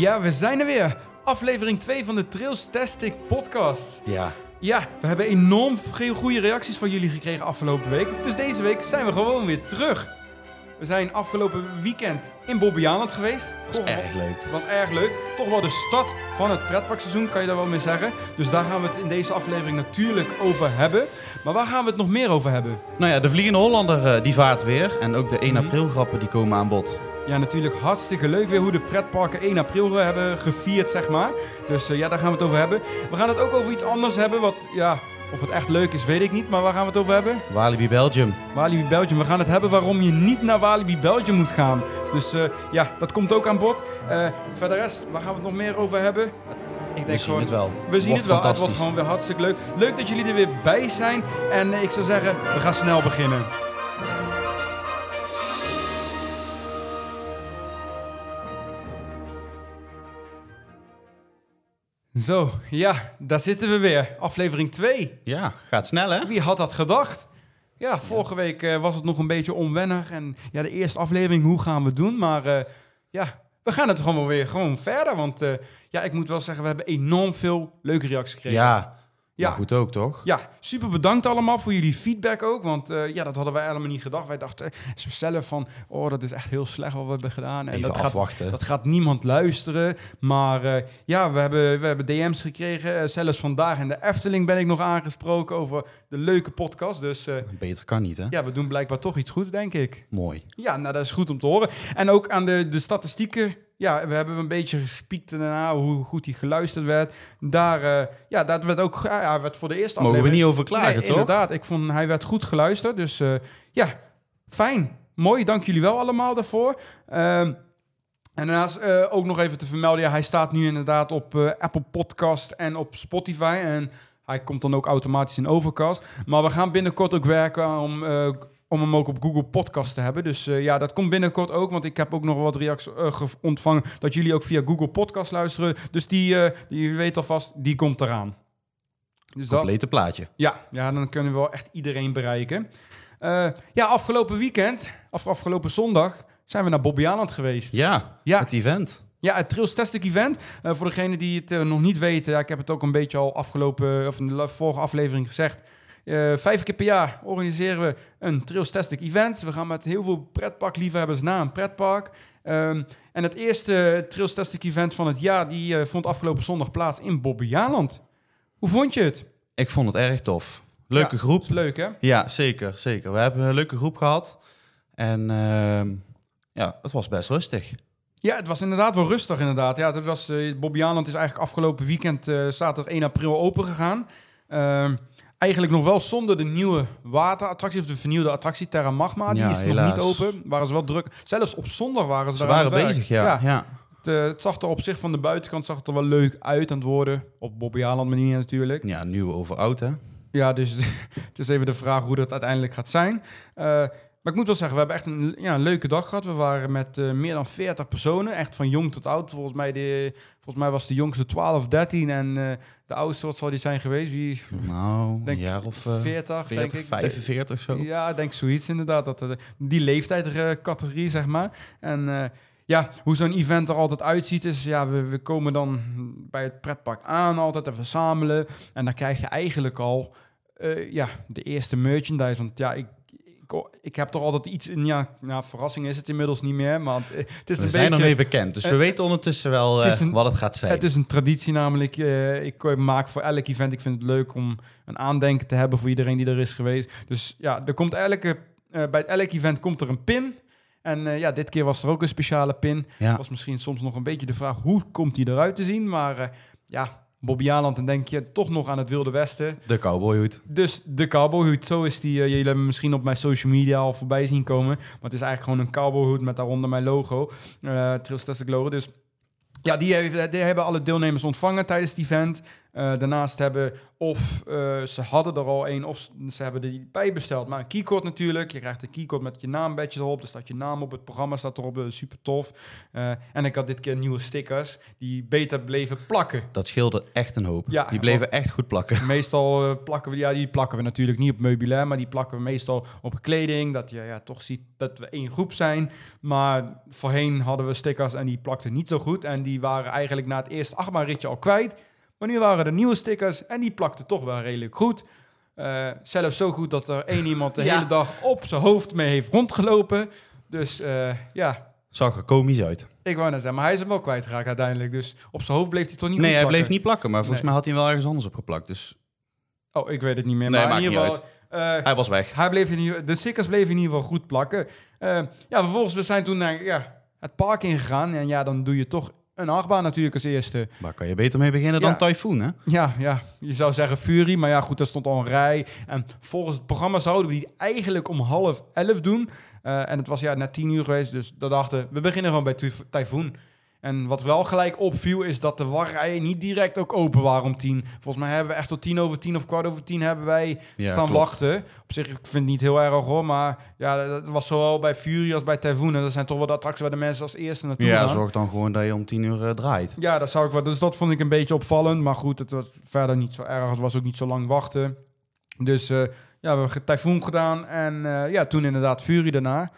Ja, we zijn er weer. Aflevering 2 van de Trailstastic podcast. Ja. Ja, we hebben enorm veel goede reacties van jullie gekregen afgelopen week. Dus deze week zijn we gewoon weer terug. We zijn afgelopen weekend in Bobbejaanland geweest. Toch wel- erg leuk. was erg leuk. Toch wel de start van het pretparkseizoen, kan je daar wel mee zeggen. Dus daar gaan we het in deze aflevering natuurlijk over hebben. Maar waar gaan we het nog meer over hebben? Nou ja, de Vliegende Hollander eh, die vaart weer. En ook de 1 Mhm. april grappen die komen aan bod. Ja, natuurlijk hartstikke leuk weer hoe de pretparken 1 april hebben gevierd, zeg maar. Dus eh, ja, daar gaan we het over hebben. We gaan het ook over iets anders hebben, wat ja, of het echt leuk is, weet ik niet. Maar waar gaan we het over hebben? Walibi Belgium. Walibi Belgium. We gaan het hebben waarom je niet naar Walibi Belgium moet gaan. Dus eh, ja, dat komt ook aan bod. Eh verder rest, waar gaan we het nog meer over hebben? Ik denk We zien gewoon, het wel. we zien Wordt het wel. Het wordt gewoon weer hartstikke leuk. Leuk dat jullie er weer bij zijn. En ik zou zeggen, we gaan snel beginnen. Zo, ja, daar zitten we weer. Aflevering 2. Ja, gaat snel hè? Wie had dat gedacht? Ja, vorige week eh, was het nog een beetje onwennig. En ja, de eerste aflevering, hoe gaan we het doen? Maar eh, ja, we gaan het gewoon weer gewoon verder. Want eh, ja, ik moet wel zeggen, we hebben enorm veel leuke reacties gekregen. Ja. Ja. Maar goed ook toch? Ja, super bedankt allemaal voor jullie feedback ook. Want eh, ja, dat hadden wij helemaal niet gedacht. Wij dachten eh, zelf van, oh, dat is echt heel slecht wat we hebben gedaan. En Even dat gaat, dat gaat niemand luisteren. Maar eh, ja, we hebben, we hebben DM's gekregen. Zelfs vandaag in de Efteling ben ik nog aangesproken over de leuke podcast. Dus Beter kan niet hè? ja, we doen blijkbaar toch iets goed, denk ik. Mooi. Ja, nou, dat is goed om te horen. En ook aan de, de statistieken. Ja, we hebben een beetje gespiekt daarna hoe goed die geluisterd werd. Daar, eh, ja, dat werd ook ja, hij werd voor de eerste Mogen we niet over klagen Nee, toch? Inderdaad, ik vond hij werd goed geluisterd. Dus eh, ja, fijn. Mooi, dank jullie wel allemaal daarvoor. Ehm, en daarnaast eh, ook nog even te vermelden, ja, hij staat nu inderdaad op Apple Podcast en op Spotify. En hij komt dan ook automatisch in Overcast. Maar we gaan binnenkort ook werken om, om hem ook op Google Podcast te hebben. Dus eh, ja, dat komt binnenkort ook. Want ik heb ook nog wat reacties eh, ge- ontvangen dat jullie ook via Google Podcast luisteren. Dus die, eh die weet alvast, die komt eraan. Dus dat, Complete plaatje. ja, ja, dan kunnen we wel echt iedereen bereiken. Ja, afgelopen weekend, of afgelopen zondag, zijn we naar Bobbejaanland geweest. Ja, Ja. het event. Ja, het Trails Event. Eh, voor degenen die het nog niet weten, ja, ik heb het ook een beetje al afgelopen, of in de vorige aflevering gezegd. Eh, vijf keer per jaar organiseren we een Trails Tastic Event. We gaan met heel veel pretparkliefhebbers naar een pretpark. Ehm, en het eerste Trails Tastic Event van het jaar, die eh, vond afgelopen zondag plaats in Bobbejaanland. Hoe vond je het? Ik vond het erg tof. Leuke Ja, groep. Is leuk, hè? Ja, zeker, zeker. We hebben een leuke groep gehad. En ehm, ja, het was best rustig. Ja, het was inderdaad wel rustig inderdaad. Ja, het was, eh Bobbejaanland is eigenlijk afgelopen weekend, zaterdag 1 april, open gegaan. Eigenlijk nog wel zonder de nieuwe waterattractie, of de vernieuwde attractie Terra Magma. Die Ja, is nog niet open. Waren ze wel druk. Zelfs op zondag waren ze, Ze daar aan waren bezig, ja. ja. Het, eh, het zag er op zich van de buitenkant zag het er wel leuk uit aan het worden. Op Bobbejaanland manier natuurlijk. Ja, nieuw over oud, hè? Ja, dus het is even de vraag hoe dat uiteindelijk gaat zijn. Eh, maar ik moet wel zeggen, we hebben echt een, ja, leuke dag gehad. We waren met eh, meer dan 40 personen, echt van jong tot oud. Volgens mij, de, volgens mij was de jongste 12, 13 en eh, de oudste, wat zal die zijn geweest? Wie, Nou, Denk een jaar of eh, 40, 40, denk ik. 45 zo. Ja, ik denk zoiets inderdaad. Dat, er- die leeftijdscategorie, zeg maar. En eh, ja, hoe zo'n event er altijd uitziet is... Ja, we, we komen dan bij het pretpark aan altijd en verzamelen. En dan krijg je eigenlijk al eh, ja, de eerste merchandise. Want ja, ik, ik, ik heb toch altijd iets... in Ja, nou, verrassing is het inmiddels niet meer. Maar het, het is we een zijn beetje... ermee bekend, dus we Eh, weten ondertussen wel het eh, een- wat het gaat zijn. Het is een traditie namelijk. eh, ik maak voor elk event. Ik vind het leuk om een aandenken te hebben voor iedereen die er is geweest. Dus ja, er komt elke, eh, bij elk event komt er een pin. En eh, ja, dit keer was er ook een speciale pin. ja. Was misschien soms nog een beetje de vraag hoe komt die eruit te zien. Maar eh, ja, Bobbejaanland, dan denk je toch nog aan het Wilde Westen. De cowboyhoed. Dus de cowboyhoed, zo is die. eh, jullie hebben hem misschien op mijn social media al voorbij zien komen. Maar het is eigenlijk gewoon een cowboyhoed met daaronder mijn logo. eh Trails logo. Dus ja, die, heeft, die hebben alle deelnemers ontvangen tijdens het event. Eh, daarnaast hebben of eh, ze hadden er al een of ze hebben die bijbesteld. Maar een keycode natuurlijk. Je krijgt een keycode met je naambadge erop. Er staat je naam op, het programma staat erop. Is super tof. Eh, en ik had dit keer nieuwe stickers die beter bleven plakken. Dat scheelde echt een hoop. Ja, die bleven echt goed plakken. Meestal eh, plakken we, ja, die plakken we natuurlijk niet op meubilair, maar die plakken we meestal op kleding. Dat je ja, toch ziet dat we één groep zijn. Maar voorheen hadden we stickers en die plakten niet zo goed. En die waren eigenlijk na het eerste achtbaanritje al kwijt. Maar nu waren er nieuwe stickers en die plakten toch wel redelijk goed. Eh, zelfs zo goed dat er één iemand de Ja. hele dag op zijn hoofd mee heeft rondgelopen. Dus eh, ja, Zag er komisch uit. ik wou net zeggen, maar hij is hem wel kwijtgeraakt uiteindelijk. Dus op zijn hoofd bleef hij toch niet nee, hij plakken. bleef niet plakken, maar volgens Nee. mij had hij hem wel ergens anders op geplakt. Dus Oh, ik weet het niet meer. Nee, maar maakt in ieder niet geval, eh, hij was weg. Hij bleef in ieder, de stickers bleven in ieder geval goed plakken. Eh, ja, vervolgens we zijn toen naar ja, het park ingegaan. En ja, dan doe je toch een achtbaan natuurlijk als eerste. Waar kan je beter mee beginnen dan. Typhoon, hè? Ja, ja, je zou zeggen Fury. Maar ja, goed, er stond al een rij. En volgens het programma zouden we die eigenlijk om half elf doen. Eh, en het was ja net tien uur geweest. Dus we dachten, we beginnen gewoon bij Typhoon. En wat wel gelijk opviel, is dat de wachtrijen niet direct ook open waren om tien. Volgens mij hebben we echt tot tien over tien of kwart over tien hebben wij Ja, staan klopt. wachten. Op zich, ik vind het niet heel erg hoor, maar ja, dat was zowel bij Fury als bij Typhoon. En dat zijn toch wel de attracties waar de mensen als eerste naartoe Ja, gaan. zorg dan gewoon dat je om tien uur eh, draait. Ja, dat zou ik wel. Dus dat vond ik een beetje opvallend. Maar goed, het was verder niet zo erg. Het was ook niet zo lang wachten. Dus eh, ja, we hebben Typhoon gedaan. En eh, ja, toen inderdaad Fury daarna.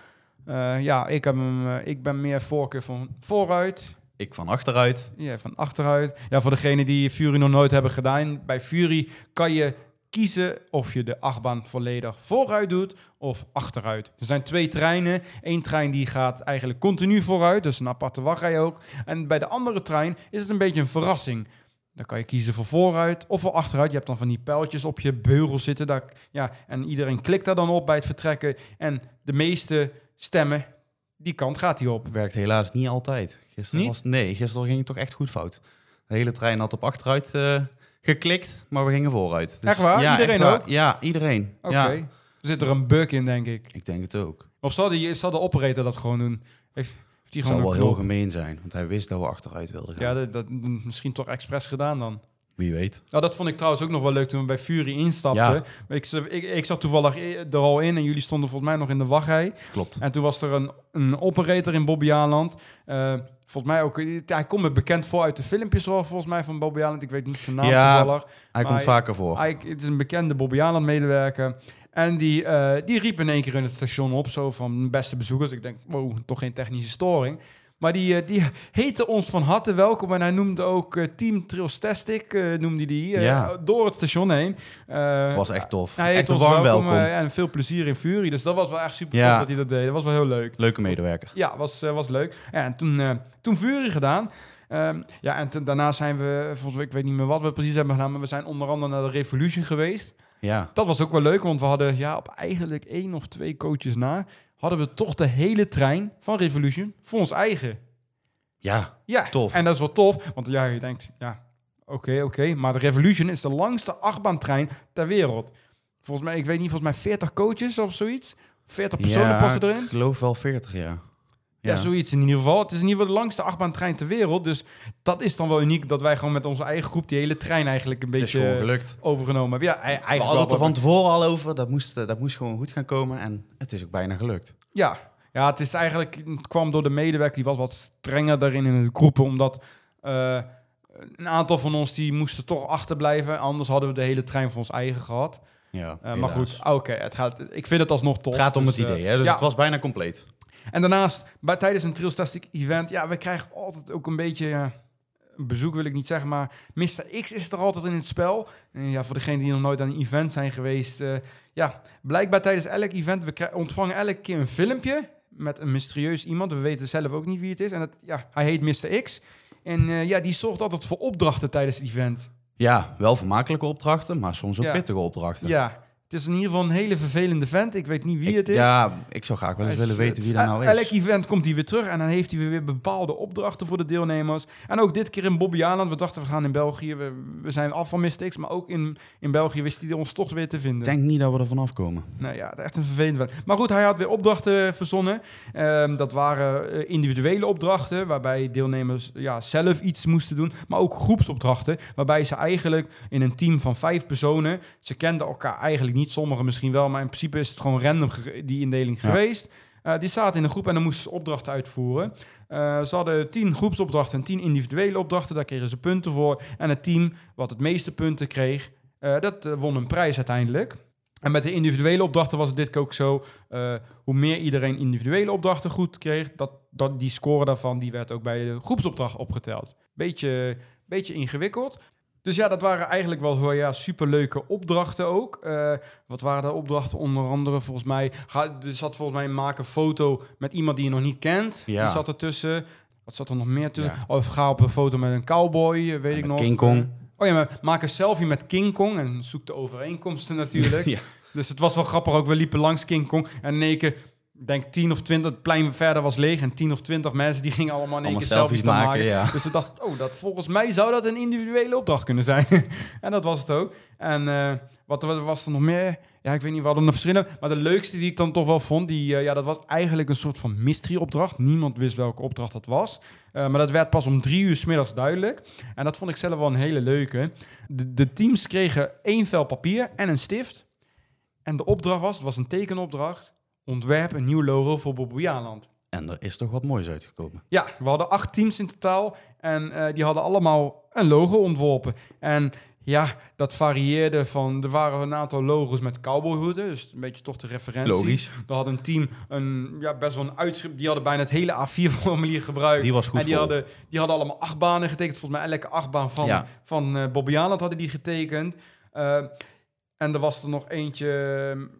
Eh, ja, ik, heb hem, eh, ik ben meer voorkeur van vooruit. Ik van achteruit. Ja, van achteruit. Ja, voor degenen die Fury nog nooit hebben gedaan. Bij Fury kan je kiezen of je de achtbaan volledig vooruit doet of achteruit. Er zijn twee treinen. Eén trein die gaat eigenlijk continu vooruit, dus een aparte wachtrij ook. En bij de andere trein is het een beetje een verrassing. Dan kan je kiezen voor vooruit of voor achteruit. Je hebt dan van die pijltjes op je beugel zitten. Daar, ja, en iedereen klikt daar dan op bij het vertrekken. En de meeste stemmen, die kant gaat hij op. Werkt helaas niet altijd. Gisteren Niet? Was, nee, gisteren ging het toch echt goed fout. De hele trein had op achteruit eh, geklikt, maar we gingen vooruit. Dus Echt waar? Ja, Iedereen waar. ook? Ja, iedereen. Oké. Ja, zit er een bug in, denk ik. ik denk het ook. Of zal, die, zal de operator dat gewoon doen? Heeft, heeft die gewoon wel heel gemeen zijn, want hij wist dat we achteruit wilden gaan. Ja, dat, dat misschien toch expres gedaan dan. Wie weet. Nou, dat vond ik trouwens ook nog wel leuk toen we bij Fury instapten. Ja. Ik, ik, ik zat toevallig e- er al in en jullie stonden volgens mij nog in de wachtrij. Klopt. En toen was er een, een operator in Bobby Aland. Eh, volgens mij ook, hij komt me bekend voor uit de filmpjes wel, volgens mij van Bobby Aland. Ik weet niet zijn naam Ja. toevallig. Hij komt hij- vaker voor. Hij, het is een bekende Bobby Aland medewerker. En die, eh, die riep in één keer in het station op, zo van beste bezoekers. Ik denk, wow, toch geen technische storing. Maar die, eh, die heette ons van harte welkom. En hij noemde ook eh, Team Trilstastic, eh noemde die, Ja. door het station heen. Eh, was echt tof. Hij echt heette een ons warm welkom, welkom. en veel plezier in Fury. Dus dat was wel echt super Ja. tof dat hij dat deed. Dat was wel heel leuk. Leuke medewerker. Ja, was, was leuk. Ja, en toen, eh, toen Fury gedaan. Ehm, ja, en daarna zijn we, volgens mij, ik weet niet meer wat we precies hebben gedaan, maar we zijn onder andere naar de Revolution geweest. Ja. Dat was ook wel leuk, want we hadden ja, op eigenlijk één of twee coaches na, hadden we toch de hele trein van Revolution voor ons eigen. Ja, Ja, Tof. En dat is wel tof, want ja, je denkt, ja, oké, oké, maar de Revolution is de langste achtbaantrein ter wereld. Volgens mij, ik weet niet, volgens mij 40 coaches of zoiets. 40 personen ja, passen erin. ik geloof wel 40, ja. Ja, zoiets in ieder geval. Het is in ieder geval de langste achtbaantrein ter wereld. Dus dat is dan wel uniek dat wij gewoon met onze eigen groep die hele trein eigenlijk een beetje gelukt. overgenomen hebben. Ja, e- We eigenlijk hadden het er van tevoren al over. Dat moest, eh, dat moest gewoon goed gaan komen. En het is ook bijna gelukt. Ja. ja, het is eigenlijk het kwam door de medewerker die was wat strenger daarin in het groepen, omdat eh, een aantal van ons die moesten toch achterblijven. Anders hadden we de hele trein voor ons eigen gehad. Ja, Eh, maar goed, oké, het gaat. Ik vind het alsnog tof. Het gaat om Dus, het eh, idee, hè? dus ja. het was bijna compleet. En daarnaast, bij, tijdens een Trailstastic event, ja, we krijgen altijd ook een beetje, een bezoek wil ik niet zeggen, maar Mr. X is er altijd in het spel. En ja, voor degenen die nog nooit aan een event zijn geweest, eh, ja, blijkbaar tijdens elk event, we ontvangen elke keer een filmpje met een mysterieus iemand. We weten zelf ook niet wie het is. En ja, hij heet Mr. X. En eh, ja, die zorgt altijd voor opdrachten tijdens het event. Ja, wel vermakelijke opdrachten, maar soms ook Ja. pittige opdrachten. Ja, Het is in ieder geval een hele vervelende vent. Ik weet niet wie Ik- het is. Ja, ik zou graag wel eens willen weten wie dat nou Elk is. event komt hij weer terug en dan heeft hij weer bepaalde opdrachten voor de deelnemers. En ook dit keer in Bobby Aland. We dachten we gaan in België, we, we zijn af van mistakes. Maar ook in, in België wist hij ons toch weer te vinden. Ik denk niet dat we er vanaf komen. Nou ja, echt een vervelend vent. Maar goed, hij had weer opdrachten verzonnen. Ehm, dat waren eh, individuele opdrachten, waarbij deelnemers ja, zelf iets moesten doen. Maar ook groepsopdrachten, waarbij ze eigenlijk in een team van vijf personen... Ze kenden elkaar eigenlijk niet, sommigen misschien wel... maar in principe is het gewoon random die indeling Ja. geweest. Eh, die zaten in een groep en dan moesten ze opdrachten uitvoeren. Eh, ze hadden tien groepsopdrachten en tien individuele opdrachten. Daar kregen ze punten voor. En het team wat het meeste punten kreeg, eh, dat won een prijs uiteindelijk. En met de individuele opdrachten was het dit ook zo. hoe meer iedereen individuele opdrachten goed kreeg, dat, dat die score daarvan die werd ook bij de groepsopdracht opgeteld. Beetje, beetje ingewikkeld. Dus ja, dat waren eigenlijk wel wel, ja, superleuke opdrachten ook. Eh, wat waren de opdrachten? Onder andere volgens mij... Ga, er zat volgens mij maak een foto met iemand die je nog niet kent. Ja. Die zat ertussen. Wat zat er nog meer tussen? Ja. Of ga op een foto met een cowboy, eh, weet ik nog. King Kong. Eh, Oh ja, maar maak een selfie met King Kong en zoek de overeenkomsten natuurlijk. Ja. Dus het was wel grappig ook. We liepen langs King Kong en in één keer, ik denk 10 of 20, het plein verder was leeg en 10 of 20 mensen die gingen allemaal in één keer selfies, maken, maken. ja. Dus we dachten, oh, dat, volgens mij zou dat een individuele opdracht kunnen zijn. en dat was het ook. En eh, wat was er nog meer? Ja, ik weet niet, we hadden nog verschillen. Maar de leukste die ik dan toch wel vond, die, eh, ja, dat was eigenlijk een soort van mystery-opdracht. Niemand wist welke opdracht dat was. Eh, maar dat werd pas om drie uur 's middags duidelijk. En dat vond ik zelf wel een hele leuke. De, de teams kregen één vel papier en een stift. En de opdracht was, het was een tekenopdracht, ontwerp een nieuw logo voor Bobbejaanland. En er is toch wat moois uitgekomen. Ja, we hadden acht teams in totaal en eh, die hadden allemaal een logo ontworpen. En ja, dat varieerde van, er waren een aantal logo's met cowboyhoeden, dus een beetje toch de referentie. Logisch. Er had een team een, ja, best wel een uitschrift, die hadden bijna het hele A4-formulier gebruikt. Die was goed en die vol. hadden, die hadden allemaal achtbanen getekend. Volgens mij elke achtbaan van, Ja. van eh Bobby Aland hadden die getekend. Eh, en er was er nog eentje...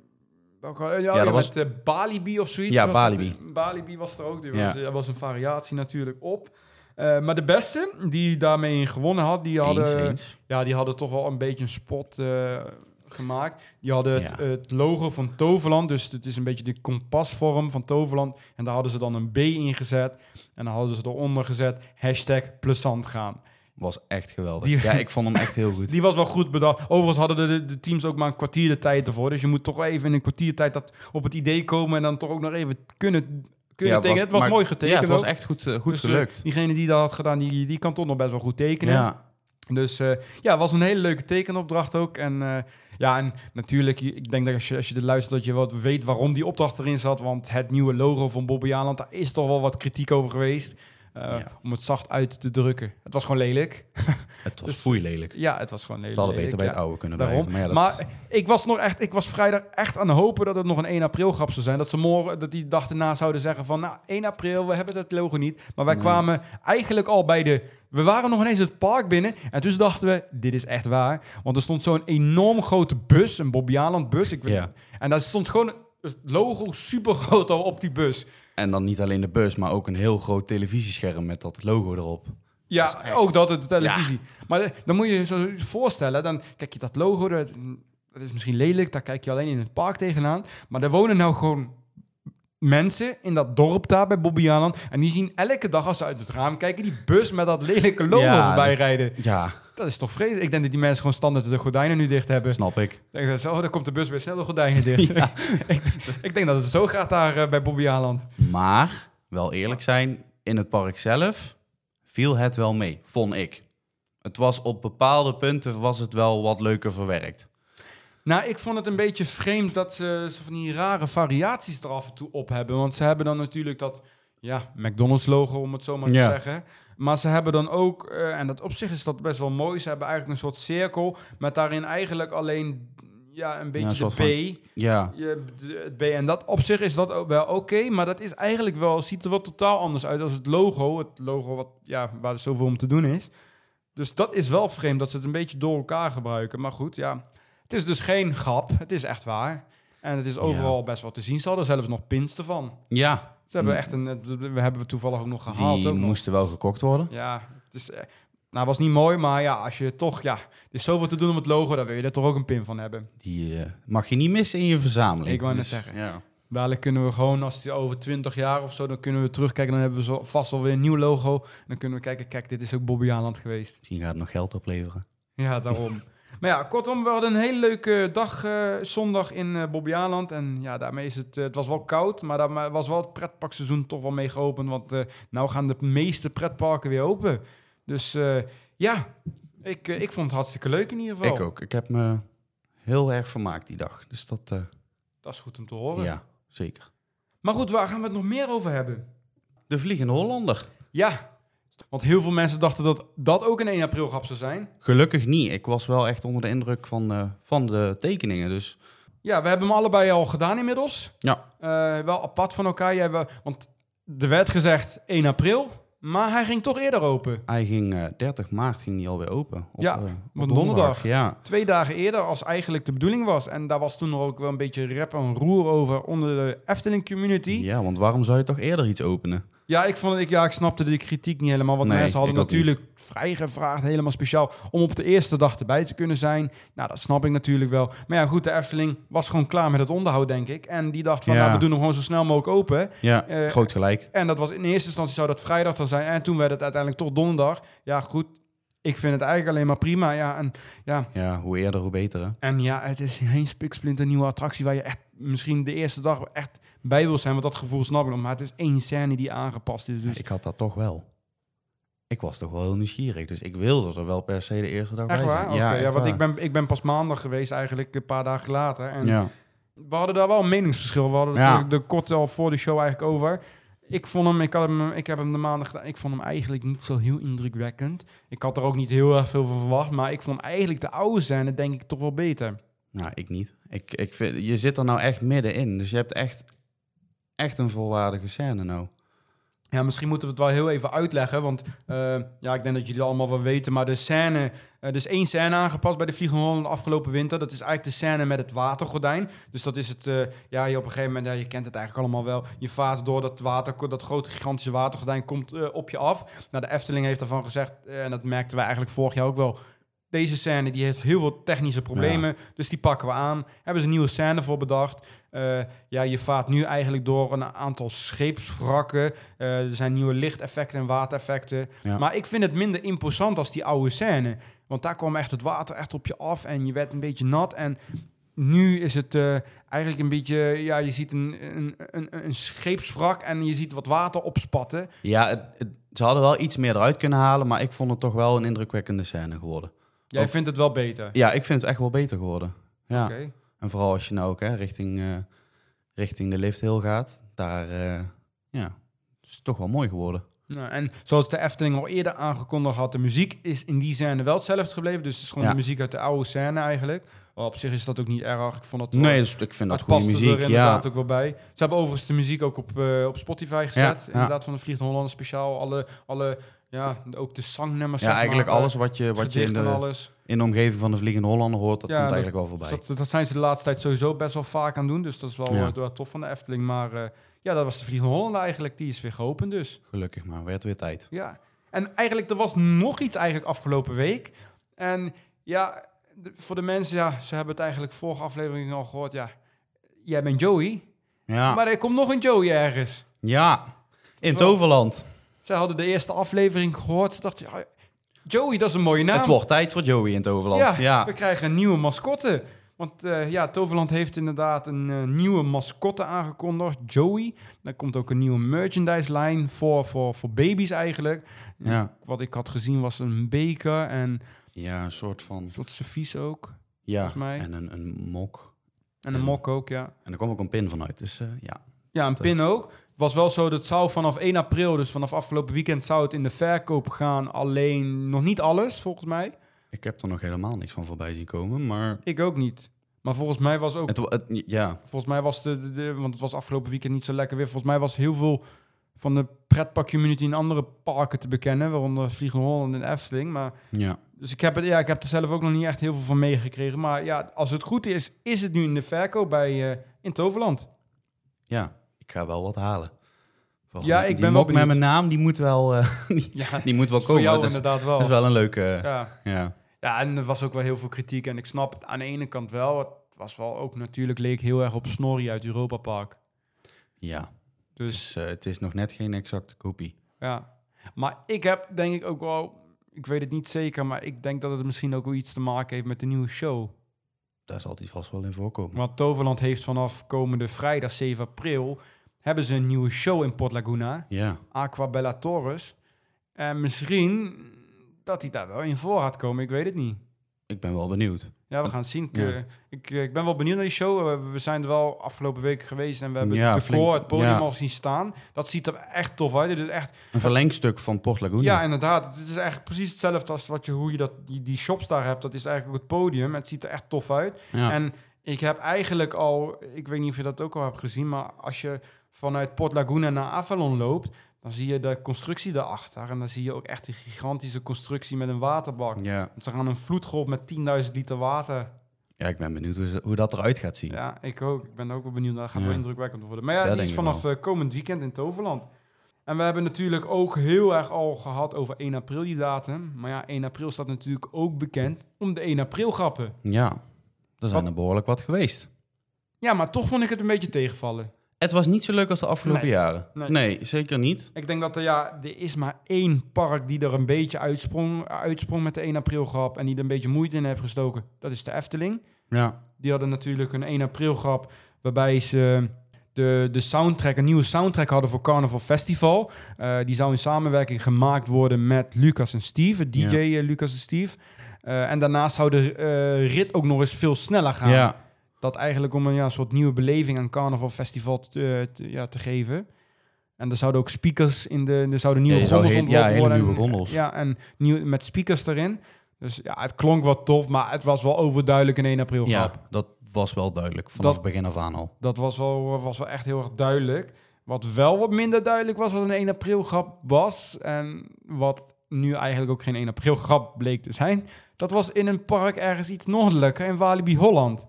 Ja, ja, dat was- met eh, Balibi of zoiets. Ja, was Balibi. het. Balibi was er ook. Ja. was, er was een variatie natuurlijk op. Eh, maar de beste die daarmee gewonnen had, die hadden, Eens, eens. Ja, die hadden toch wel een beetje een spot eh, gemaakt. Die hadden het logo van Toverland, dus het is een beetje de kompasvorm van Toverland. En daar hadden ze dan een B in gezet. En dan hadden ze eronder gezet hashtag plezant gaan. Was echt geweldig. Die- Ja, ik vond hem echt heel goed. Die was wel goed bedacht. Overigens hadden de, teams ook maar een kwartier de tijd ervoor. Dus je moet toch even in een kwartier tijd dat op het idee komen en dan toch ook nog even kunnen, kunnen Ja, tekenen. Het was maar- mooi getekend Ja, het was ook. echt goed, eh, goed Dus, eh, gelukt. diegene die dat had gedaan, die, die kan toch nog best wel goed tekenen. Ja, Dus eh, ja, het was een hele leuke tekenopdracht ook. En ja, en natuurlijk, ik denk dat als je, als je dit luistert, dat je wat weet waarom die opdracht erin zat. Want het nieuwe logo van Bobby Aland, daar is toch wel wat kritiek over geweest. Eh, Ja. Om het zacht uit te drukken. Het was gewoon lelijk. het was Dus- foeilelijk. Ja, het was gewoon lelijk. Ze hadden beter bij ja. het oude kunnen Daarom. blijven. Maar, ja, dat, Maar ik was nog echt, ik was vrijdag echt aan het hopen dat het nog een 1 april grap zou zijn. Dat ze morgen, dat die dag erna zouden zeggen van, nou, 1 april, we hebben dat logo niet. Maar wij Nee. kwamen eigenlijk al bij de, we waren nog ineens het park binnen. En toen dachten we, dit is echt waar. Want er stond zo'n enorm grote bus, een Bobby Aland bus. Ik weet, Ja. En daar stond gewoon het logo super groot al op die bus. En dan niet alleen de bus, maar ook een heel groot televisiescherm met dat logo erop. Ja, Dat is echt- ook dat, de televisie. Maar de- dan moet je je zo voorstellen, dan kijk je dat logo, dat, dat is misschien lelijk, daar kijk je alleen in het park tegenaan. Maar er wonen nou gewoon mensen in dat dorp daar bij Bobbejaanland. En die zien elke dag als ze uit het raam kijken, die bus met dat lelijke logo Ja, voorbij rijden. Ja, Dat is toch vreselijk. Ik denk dat die mensen gewoon standaard de gordijnen nu dicht hebben. snap ik. Denk dat ze, oh, daar komt de bus weer snel de gordijnen dicht. ik, ik denk dat het zo gaat daar eh, bij Bobbejaanland. Maar, wel eerlijk zijn, in het park zelf viel het wel mee, vond ik. Het was op bepaalde punten was het wel wat leuker verwerkt. Nou, ik vond het een beetje vreemd dat ze van die rare variaties er af en toe op hebben. Want ze hebben dan natuurlijk dat ja, McDonald's-logo, om het zo maar Ja. te zeggen. Maar ze hebben dan ook, eh, en dat op zich is dat best wel mooi, ze hebben eigenlijk een soort cirkel met daarin eigenlijk alleen ja, een beetje een de B. van- Ja, Je, de- het B. En dat op zich is dat ook wel oké, maar dat is eigenlijk wel, ziet er wel totaal anders uit als het logo. Het logo wat, ja, waar er zoveel om te doen is. Dus dat is wel vreemd dat ze het een beetje door elkaar gebruiken. Maar goed, ja. Het is dus geen grap. Het is echt waar. En het is overal best wel te zien. Ze hadden zelfs nog pins ervan. ja. Ze hebben Hm. echt een... We hebben we toevallig ook nog gehaald. die ook nog. moesten wel gekocht worden. Ja, dus, Nou, was niet mooi, maar ja, als je toch, ja, er is zoveel te doen om het logo, dan wil je er toch ook een pin van hebben. Die eh, mag je niet missen in je verzameling. Ik wou net Dus, zeggen. Ja. Dadelijk kunnen we gewoon, als het over 20 jaar of zo, dan kunnen we terugkijken. Dan hebben we zo vast alweer een nieuw logo. En dan kunnen we kijken, kijk, dit is ook Bobby Aland geweest. Misschien gaat het nog geld opleveren. Ja, daarom. maar ja, kortom, we hadden een hele leuke dag eh, zondag in eh Bobby Aland. En ja, daarmee is het, eh, het was wel koud, maar daar was wel het pretparkseizoen toch wel mee geopend. Want eh nou gaan de meeste pretparken weer open. Dus eh, ja, ik, eh, ik vond het hartstikke leuk in ieder geval. Ik ook. Ik heb me heel erg vermaakt die dag. Dus dat, eh, Dat is goed om te horen. ja, zeker. Maar goed, waar gaan we het nog meer over hebben? De Vliegende Hollander. Ja, want heel veel mensen dachten dat dat ook een 1 april grap zou zijn. Gelukkig niet. Ik was wel echt onder de indruk van, eh, van de tekeningen. Dus Ja, we hebben hem allebei al gedaan inmiddels. ja, Eh, wel apart van elkaar. Jij wel, want er werd gezegd 1 april, maar hij ging toch eerder open. hij ging eh, 30 maart ging die alweer open. Op, Ja, eh, op donderdag. Ja, Twee dagen eerder als eigenlijk de bedoeling was. En daar was toen nog ook wel een beetje rep en roer over onder de Efteling community. Ja, want waarom zou je toch eerder iets openen? Ik, vond, ik, ja ik snapte de kritiek niet helemaal. Want Nee, mensen hadden natuurlijk vrij gevraagd, helemaal speciaal, om op de eerste dag erbij te kunnen zijn. Nou, dat snap ik natuurlijk wel. Maar ja, goed, de Efteling was gewoon klaar met het onderhoud, denk ik. En die dacht van, Ja. nou, we doen hem gewoon zo snel mogelijk open. Ja, Eh, groot gelijk. En dat was in eerste instantie zou dat vrijdag dan zijn. En toen werd het uiteindelijk toch donderdag. Ja, goed. Ik vind het eigenlijk alleen maar prima. Ja, en, ja, Ja, hoe eerder, hoe beter. Hè? en ja, het is geen spiksplinter nieuwe attractie waar je echt misschien de eerste dag echt bij wil zijn. Want dat gevoel snap ik nog. Maar het is één scène die aangepast is. Dus Ik had dat toch wel. Ik was toch wel heel nieuwsgierig. Dus ik wilde er wel per se de eerste dag echt bij waar? zijn. Ja, echt want waar. ik ben, ik ben pas maandag geweest eigenlijk, een paar dagen later. En Ja. we hadden daar wel een meningsverschil. We hadden Ja. er kort al voor de show eigenlijk over. Ik vond hem, ik, had hem, ik heb hem de maandag gedaan. Ik vond hem eigenlijk niet zo heel indrukwekkend. Ik had er ook niet heel erg veel van verwacht. Maar ik vond hem eigenlijk de oude scène denk ik toch wel beter. Nou, ik niet. Ik, ik vind, je zit er nou echt middenin. Dus je hebt echt, echt een volwaardige scène nou. Ja, misschien moeten we het wel heel even uitleggen. Want eh, ja, ik denk dat jullie allemaal wel weten. Maar de scène, eh, er is één scène aangepast bij de Vliegende Holland afgelopen winter. Dat is eigenlijk de scène met het watergordijn. Dus dat is het, eh, ja, je op een gegeven moment, ja, je kent het eigenlijk allemaal wel. Je vaart door dat water, dat grote gigantische watergordijn komt op je af. Nou, de Efteling heeft daarvan gezegd, en dat merkten wij eigenlijk vorig jaar ook wel. Deze scène die heeft heel veel technische problemen, dus die pakken we aan. Hebben ze een nieuwe scène voor bedacht. Eh, ja, je vaart nu eigenlijk door een aantal scheepswrakken. Eh, er zijn nieuwe lichteffecten en watereffecten. Ja. Maar ik vind het minder imposant als die oude scène. Want daar kwam echt het water echt op je af en je werd een beetje nat. En nu is het eh, eigenlijk een beetje... Ja, je ziet een, een, een, een scheepswrak en je ziet wat water opspatten. Ja, het, het- ze hadden wel iets meer eruit kunnen halen. Maar ik vond het toch wel een indrukwekkende scène geworden. Jij Ook- vindt het wel beter? Ja, ik vind het echt wel beter geworden. Ja. Oké. En vooral als je nou ook hè, richting, eh, richting de lifthill gaat. Daar eh, ja, is het toch wel mooi geworden. Nou, en zoals de Efteling al eerder aangekondigd had, de muziek is in die scène wel hetzelfde gebleven. Dus het is gewoon Ja. de muziek uit de oude scène eigenlijk. Op zich is dat ook niet erg. Ik vond dat Nee, dus ik vind dat goede past muziek. er inderdaad Ja. ook wel bij. Ze hebben overigens de muziek ook op, eh, op Spotify gezet. ja. Inderdaad, van de Vliegende Holland speciaal. Alle, alle, ja, ook de zangnummers. ja, eigenlijk maar, alles wat je, wat je in de, alles. in de omgeving van de Vliegende Hollander hoort, dat Ja, komt eigenlijk wel voorbij. Dus dat, dat zijn ze de laatste tijd sowieso best wel vaak aan doen. Dus dat is wel, Ja. eh, wel tof van de Efteling. Maar eh, ja, dat was de Vliegende Holland eigenlijk. Die is weer geopend dus. Gelukkig maar, werd weer tijd. Ja, en eigenlijk, er was nog iets eigenlijk afgelopen week. En ja, de- voor de mensen, ja, ze hebben het eigenlijk vorige aflevering al gehoord. Ja, jij bent Joey, Ja, maar er komt nog een Joey ergens. ja. in Toverland. Zij hadden de eerste aflevering gehoord. Ze dachten, ja, Joey, dat is een mooie naam. Het wordt tijd voor Joey in Toverland. ja, Ja, we krijgen een nieuwe mascotte. Want eh, ja, Toverland heeft inderdaad een eh, nieuwe mascotte aangekondigd, Joey. Daar komt ook een nieuwe merchandise line voor, voor, voor baby's eigenlijk. Ja. Wat ik had gezien was een beker en ja een soort van... een soort servies ook. Ja, volgens mij. en een, een mok. En een En- mok ook, ja. En er kwam ook een pin vanuit, dus eh, ja. Ja, een pin ook. Het was wel zo, dat zou vanaf 1 april, dus vanaf afgelopen weekend, zou het in de verkoop gaan. Alleen nog niet alles, volgens mij. Ik heb er nog helemaal niks van voorbij zien komen, maar... Ik ook niet. Maar volgens mij was ook Het, het, ja, Volgens mij was de, de, de- want het was afgelopen weekend niet zo lekker weer. Volgens mij was heel veel van de pretpark community in andere parken te bekennen, waaronder Vliegende Holland en Efteling. Maar ja. dus ik heb het, ja, ik heb er zelf ook nog niet echt heel veel van meegekregen. Maar ja, als het goed is, is het nu in de verkoop bij eh, in Toverland. Ja, ga wel wat halen. Ja, ik die ben wel mok met mijn naam, die moet wel, eh, die, Ja, die moet wel voor komen. jou dat, is, inderdaad wel. dat is wel een leuke... Ja. ja. ja, en er was ook wel heel veel kritiek. En ik snap het aan de ene kant wel. Het was wel ook natuurlijk, leek heel erg op Snorri uit Europa Park. ja. Dus Dus eh, het is nog net geen exacte kopie. ja. Maar ik heb denk ik ook wel, ik weet het niet zeker, maar ik denk dat het misschien ook wel iets te maken heeft met de nieuwe show. Daar zal die vast wel in voorkomen. Want Toverland heeft vanaf komende vrijdag 7 april hebben ze een nieuwe show in Port Laguna, Ja, Aqua Bella Torres. En misschien dat hij daar wel in voor gaat komen, ik weet het niet. ik ben wel benieuwd. Ja, we gaan het zien. Ik, Ja. eh, ik, eh, ik ben wel benieuwd naar die show. Eh, we zijn er wel afgelopen weken geweest en we hebben Ja, flink. het podium Ja. al zien staan. Dat ziet er echt tof uit. Het is echt, Een verlengstuk van Port Laguna. ja, inderdaad. Het is echt precies hetzelfde als wat je, hoe je dat, die, die shops daar hebt. Dat is eigenlijk ook het podium. Het ziet er echt tof uit. En ik heb eigenlijk al, ik weet niet of je dat ook al hebt gezien, maar als je vanuit Port Laguna naar Avalon loopt, dan zie je de constructie daarachter. En dan zie je ook echt die gigantische constructie met een waterbak. ja. Want Ze gaan een vloedgolf met 10.000 liter water. Ja, ik ben benieuwd hoe, ze- hoe dat eruit gaat zien. Ja, ik ook. Ik ben ook wel benieuwd. Dat gaat Ja. wel indrukwekkend worden. Maar ja, Dat die is vanaf eh, komend weekend in Toverland. En we hebben natuurlijk ook heel erg al gehad over 1 april die datum. Maar ja, 1 april staat natuurlijk ook bekend om de 1 april grappen. Ja, er zijn Wat- er behoorlijk wat geweest. Ja, maar toch vond ik het een beetje tegenvallen. Het was niet zo leuk als de afgelopen Nee. jaren. Nee. Nee. zeker niet. Ik denk dat er, ja, er is maar één park die er een beetje uitsprong, uitsprong met de 1 april grap. En die er een beetje moeite in heeft gestoken. Dat is de Efteling. Ja, Die hadden natuurlijk een 1 april grap waarbij ze de, de soundtrack, een nieuwe soundtrack hadden voor Carnival Festival. Eh, die zou in samenwerking gemaakt worden met Lucas en Steve, DJ Ja. eh, Lucas en Steve. Eh, en daarnaast zou de rit ook nog eens veel sneller gaan. ja. Dat eigenlijk om een ja, soort nieuwe beleving aan Carnival Festival te, te- ja, te geven. En er zouden ook speakers in de, er zouden nieuwe Ja, gondels ja, worden. nieuwe En- gondels. Ja, en nieuw, met speakers erin. Dus ja, het klonk wat tof, maar het was wel overduidelijk een 1 april grap. ja, dat was wel duidelijk vanaf Dat- het begin af aan al. Dat was wel, was wel echt heel erg duidelijk. Wat wel wat minder duidelijk was wat een 1 april grap was. En wat nu eigenlijk ook geen 1 april grap bleek te zijn. Dat was in een park ergens iets noordelijker in Walibi Holland.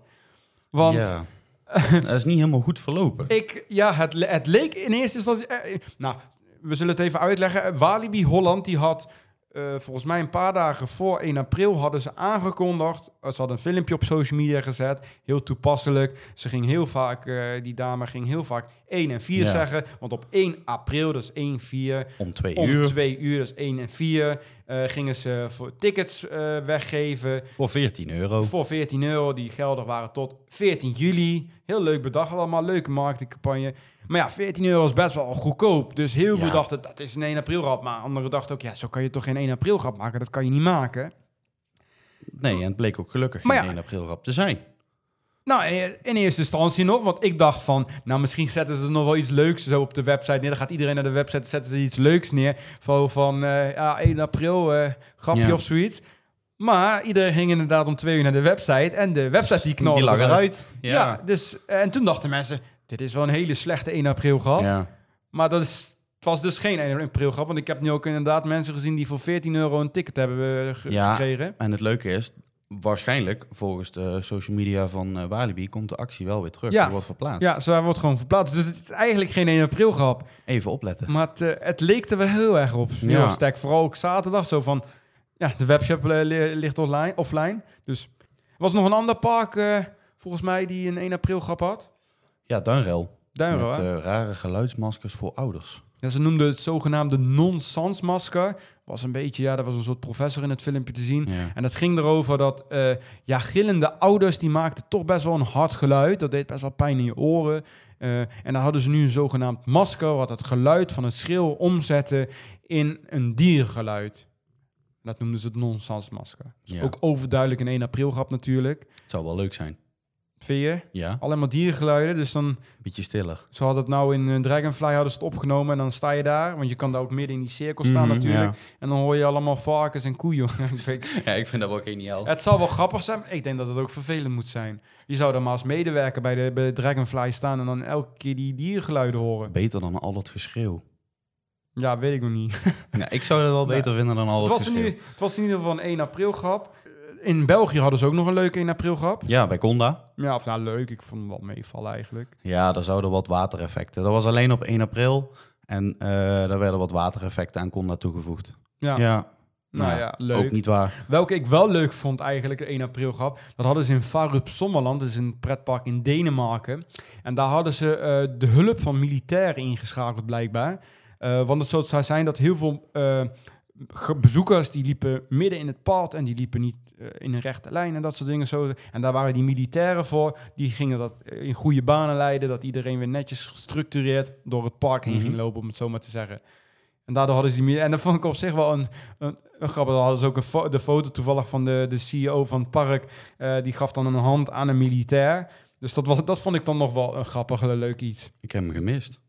Want ja. dat is niet helemaal goed verlopen. ik, ja, het, het leek in eerste instantie... eh, nou, we zullen het even uitleggen. Walibi Holland, die had eh, volgens mij een paar dagen voor 1 april hadden ze aangekondigd. eh, Ze hadden een filmpje op social media gezet. Heel toepasselijk. Ze ging heel vaak, eh, die dame ging heel vaak 1 en 4 Ja. zeggen. Want op 1 april, dat is 1, 4, Om twee om uur 2 uur, dat is 1 en 4, eh, gingen ze voor tickets weggeven. voor 14 euro. Voor 14 euro, die geldig waren tot 14 juli. Heel leuk bedacht allemaal, leuke marketingcampagne. Maar ja, 14 euro is best wel goedkoop. Dus heel veel Ja. dachten, dat is een 1 april grap. Maar anderen dachten ook, ja, zo kan je toch geen 1 april grap maken? Dat kan je niet maken. Nee, en het bleek ook gelukkig Maar geen ja. 1 april grap te zijn. Nou, in eerste instantie nog, want ik dacht van, nou misschien zetten ze er nog wel iets leuks zo op de website neer. Dan gaat iedereen naar de website, zetten ze iets leuks neer. Van, van eh, ja, 1 april, eh, grapje Ja. of zoiets. Maar iedereen ging inderdaad om twee uur naar de website. En de website die knalde Die lag eruit. Ja, dus, en toen dachten mensen, dit is wel een hele slechte 1 april grap. ja. Maar dat is, het was dus geen 1 april grap, want ik heb nu ook inderdaad mensen gezien die voor 14 euro een ticket hebben eh, ge- Ja. gekregen. En het leuke is, waarschijnlijk, volgens de social media van eh, Walibi, komt de actie wel weer terug. Ja. Die wordt verplaatst. Ja, zo wordt gewoon verplaatst. Dus het is eigenlijk geen 1 april grap. Even opletten. Maar het, eh, het leek er wel heel erg op. Heel Ja. sterk. Vooral ook zaterdag zo van, ja, de webshop li- ligt online, offline. Dus er was nog een ander park, volgens mij, die een 1 april grap had. Ja, Duinrel. Duinrel, Met hè? eh, rare geluidsmaskers voor ouders. Ja, ze noemden het zogenaamde non-sans masker. Was een beetje, ja, dat was een soort professor in het filmpje te zien. Ja. En dat ging erover dat, eh, ja, gillende ouders, die maakten toch best wel een hard geluid. Dat deed best wel pijn in je oren. Eh, en dan hadden ze nu een zogenaamd masker, wat het geluid van het schreeuw omzette in een diergeluid. Dat noemden ze het non-sans masker. Dus Ja. ook overduidelijk een 1 april grap natuurlijk. Het zou wel leuk zijn. Ja, Alleen maar diergeluiden, dus dan... beetje stiller. Zo had het nou in eh, Dragonfly hadden ze het opgenomen en dan sta je daar, want je kan daar ook midden in die cirkel staan Mhm, natuurlijk. En dan hoor je allemaal varkens en koeien. Ja, ik vind dat wel geniaal. het zal wel grappig zijn, ik denk dat het ook vervelend moet zijn. Je zou dan maar als medewerker bij de, bij Dragonfly staan en dan elke keer die diergeluiden horen. Beter dan al dat geschreeuw. Ja, weet ik nog niet. Ja, ik zou dat wel beter vinden dan al het, dat was geschreeuw. het was in ieder geval een 1 april grap. In België hadden ze ook nog een leuke 1 april grap. Ja, bij Conda. Ja, of nou leuk, ik vond hem wel meevallen eigenlijk. Ja, daar zouden wat watereffecten. Dat was alleen op 1 april. En eh, daar werden wat watereffecten aan Conda toegevoegd. Ja. Ja, Nou ja, leuk. ook niet waar. Welke ik wel leuk vond eigenlijk, de 1 april grap, dat hadden ze in Farup Sommerland, dat is een pretpark in Denemarken. En daar hadden ze eh, de hulp van militairen ingeschakeld blijkbaar. Eh, want het zou zijn dat heel veel bezoekers, die liepen midden in het pad en die liepen niet in een rechte lijn en dat soort dingen. Zo. En daar waren die militairen voor, die gingen dat eh, in goede banen leiden, dat iedereen weer netjes gestructureerd door het park heen Mhm. ging lopen, om het zo maar te zeggen. En daardoor hadden ze die... En dat vond ik op zich wel een, een, een. Dan hadden ze ook een fo- de foto toevallig van de, de CEO van het park. eh, die gaf dan een hand aan een militair. Dus dat, was, dat vond ik dan nog wel een grappig, leuk iets. Ik heb hem gemist.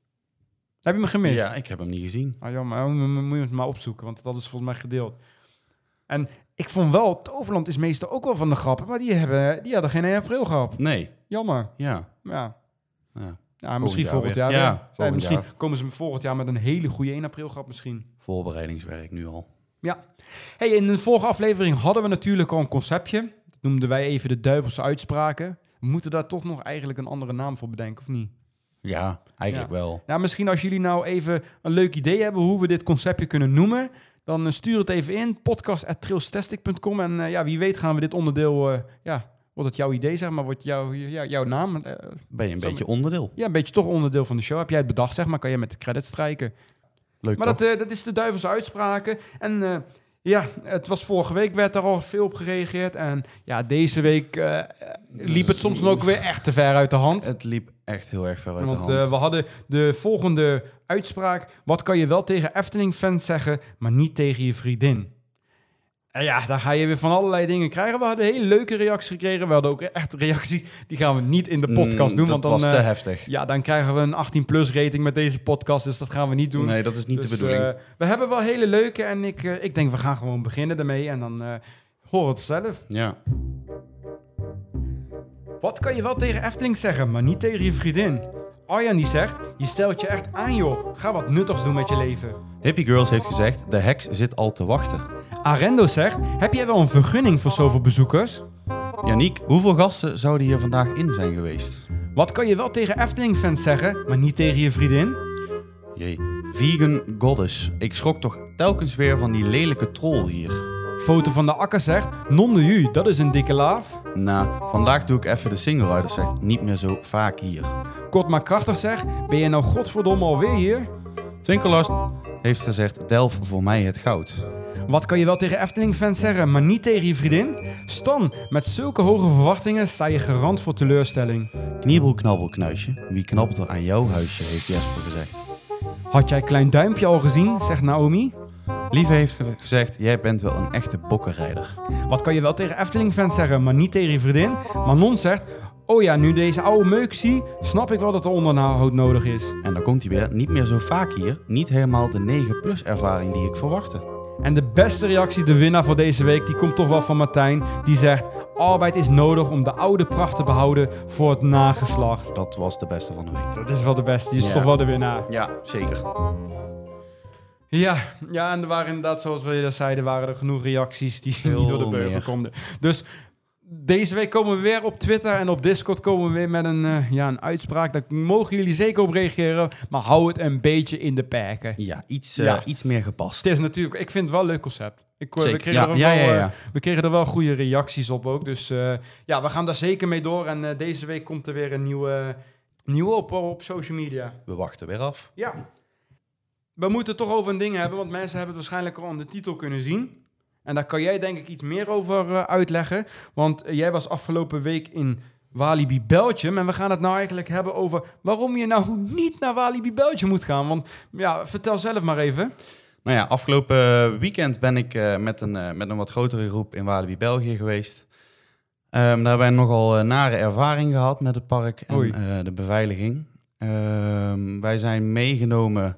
Heb je me gemist? Ja, ik heb hem niet gezien. Ah, jammer, dan moet je- moet je het maar opzoeken, want dat is volgens mij gedeeld. En ik vond wel, Toverland is meestal ook wel van de grappen, maar die, hebben, die hadden geen 1 april grap. Nee, Jammer. ja. Ja, ja. ja misschien jaar volgend jaar. Ja, weer. Ja, volgend misschien jaar. komen ze volgend jaar met een hele goede 1 april grap misschien. Voorbereidingswerk nu al. Hey, in de vorige aflevering hadden we natuurlijk al een conceptje. Dat noemden wij even de duivelse uitspraken. We moeten daar toch nog eigenlijk een andere naam voor bedenken, of niet? Ja, eigenlijk wel. Ja, misschien als jullie nou even een leuk idee hebben hoe we dit conceptje kunnen noemen, dan eh, stuur het even in, podcast.trailstastic.com. En eh, ja, wie weet gaan we dit onderdeel, eh, ja, wordt het jouw idee, zeg maar, wordt jouw, jouw naam. Ben je een beetje onderdeel. ja, een beetje toch onderdeel van de show. Heb jij het bedacht, zeg maar, kan je met de credits strijken. Leuk Maar toch? dat, dat is de duivelse uitspraken. En ja, het was vorige week, werd daar al veel op gereageerd. En ja, deze week eh, liep het soms ook weer echt te ver uit de hand. Het liep echt heel erg ver uit Want de hand. eh, we hadden de volgende uitspraak. Wat kan je wel tegen Efteling-fans zeggen, maar niet tegen je vriendin? En ja, daar ga je weer van allerlei dingen krijgen. We hadden hele leuke reacties gekregen. We hadden ook echt reacties. Die gaan we niet in de podcast Mm, doen. dat Want dan, was te eh, heftig. ja, dan krijgen we een 18-plus rating met deze podcast. Dus dat gaan we niet doen. Nee, dat is niet Dus, de bedoeling. eh, we hebben wel hele leuke en ik, eh, ik denk we gaan gewoon beginnen ermee en dan hoor het zelf. ja. Wat kan je wel tegen Efteling zeggen, maar niet tegen je vriendin? Arjan die zegt, je stelt je echt aan joh, ga wat nuttigs doen met je leven. Hippie Girls heeft gezegd, de heks zit al te wachten. Arendo zegt, heb jij wel een vergunning voor zoveel bezoekers? Janiek, hoeveel gasten zouden hier vandaag in zijn geweest? Wat kan je wel tegen Efteling-fans zeggen, maar niet tegen je vriendin? Jee, vegan goddess. Ik schrok toch telkens weer van die lelijke troll hier. Foto van de Akker zegt, non de u, dat is een dikke laaf. Nou, vandaag doe ik even de single rider zegt, niet meer zo vaak hier. Kort maar krachtig zegt, ben je nou godverdomme alweer hier? Twinkelast heeft gezegd, delf voor mij het goud. Wat kan je wel tegen Efteling-fans zeggen, maar niet tegen je vriendin? Stan, met zulke hoge verwachtingen sta je garant voor teleurstelling. Kniebel knabbel knuisje, wie knabbelt er aan jouw huisje, heeft Jesper gezegd. Had jij Klein Duimpje al gezien, zegt Naomi. Lieve heeft ge- gezegd, jij bent wel een echte bokkenrijder. Wat kan je wel tegen Efteling-fans zeggen, maar niet tegen je vriendin? Manon zegt, oh ja, nu deze oude meuk zie, snap ik wel dat er onderhoud nodig is. En dan komt hij weer, niet meer zo vaak hier, niet helemaal de 9 plus ervaring die ik verwachtte. En de beste reactie, de winnaar voor deze week, die komt toch wel van Martijn. Die zegt, arbeid is nodig om de oude pracht te behouden voor het nageslacht. Dat was de beste van de week. Dat is wel de beste, die is Ja. toch wel de winnaar. Ja, zeker. Ja, ja, en er waren inderdaad, zoals we dat zeiden, waren er genoeg reacties die niet door de beugel meer. konden. Dus deze week komen we weer op Twitter en op Discord komen we weer met een, eh, ja, een uitspraak. Daar mogen jullie zeker op reageren, maar hou het een beetje in de perken. Ja, iets, eh, Ja. iets meer gepast. Het is natuurlijk, ik vind het wel een leuk concept. Ik, eh, we, kregen Ja, er ja, wel, we kregen er wel goede reacties op ook. Dus ja, we gaan daar zeker mee door. En deze week komt er weer een nieuwe, nieuwe op, op social media. We wachten weer af. Ja. We moeten het toch over een ding hebben, want mensen hebben het waarschijnlijk al aan de titel kunnen zien. En daar kan jij denk ik iets meer over eh, uitleggen. Want eh, jij was afgelopen week in Walibi Belgium. En we gaan het nou eigenlijk hebben over waarom je nou niet naar Walibi Belgium moet gaan. Want ja, vertel zelf maar even. Nou ja, afgelopen weekend ben ik eh, met, een, met een wat grotere groep in Walibi, België geweest. Ehm, daar hebben wij nogal eh, nare ervaring gehad met het park en de beveiliging. Ehm, wij zijn meegenomen,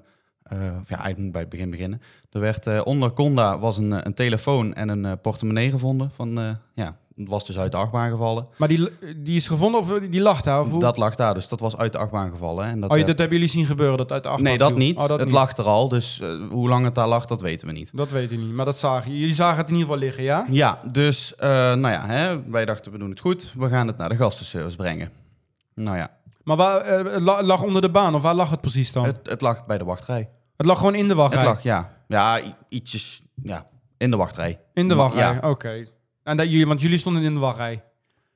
of ja, eigenlijk moet bij het begin beginnen. Er werd eh, onder Conda was een, eh, een telefoon en een eh, portemonnee gevonden. Van, eh, ja, het was dus uit de achtbaan gevallen. Maar die, die is gevonden of die lag daar? Of hoe? Dat lag daar, dus dat was uit de achtbaan gevallen. En dat, oh, eh, dat hebben jullie zien gebeuren, dat uit de achtbaan nee, dat viel? niet. Oh, dat het niet. lag er al, dus eh, hoe lang het daar lag, dat weten we niet. Dat weet je niet, maar dat zagen jullie. zagen het in ieder geval liggen, ja? Ja, dus eh, nou ja, hè, wij dachten we doen het goed. We gaan het naar de gastenservice brengen. Nou ja, Maar waar, eh, lag onder de baan, of waar lag het precies dan? Het, het lag bij de wachtrij. Lag gewoon in de wachtrij? Het lag, ja. Ja, ietsjes, ja, in de wachtrij. In de wachtrij, Ja. oké. En dat jullie, want jullie stonden in de wachtrij?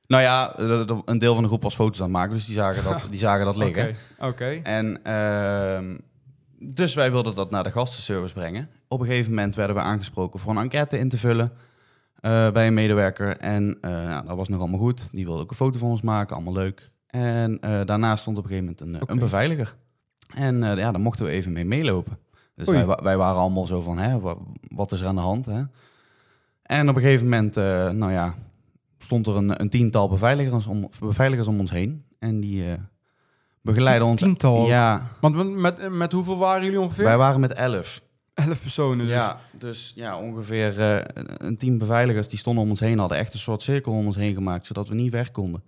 Nou ja, de- een deel van de groep was foto's aan het maken, dus die zagen dat, die zagen dat liggen. Oké, oké. En ehm, dus wij wilden dat naar de gastenservice brengen. Op een gegeven moment werden we aangesproken voor een enquête in te vullen eh, bij een medewerker. En eh, dat was nog allemaal goed. Die wilde ook een foto van ons maken, allemaal leuk. En eh, daarna stond op een gegeven moment een, eh, een beveiliger. En eh, ja, daar mochten we even mee meelopen. Dus wij, wij waren allemaal zo van, hè, wa- wat is er aan de hand? Hè? En op een gegeven moment, eh, nou ja, stond er een, een tiental beveiligers om, beveiligers om ons heen. En die eh, begeleiden ons. Tiental? Ja, Want met, met hoeveel waren jullie ongeveer? wij waren met elf. Elf personen dus. Ja, dus ja, ongeveer een- team beveiligers die stonden om ons heen, hadden echt een soort cirkel om ons heen gemaakt, zodat we niet weg konden.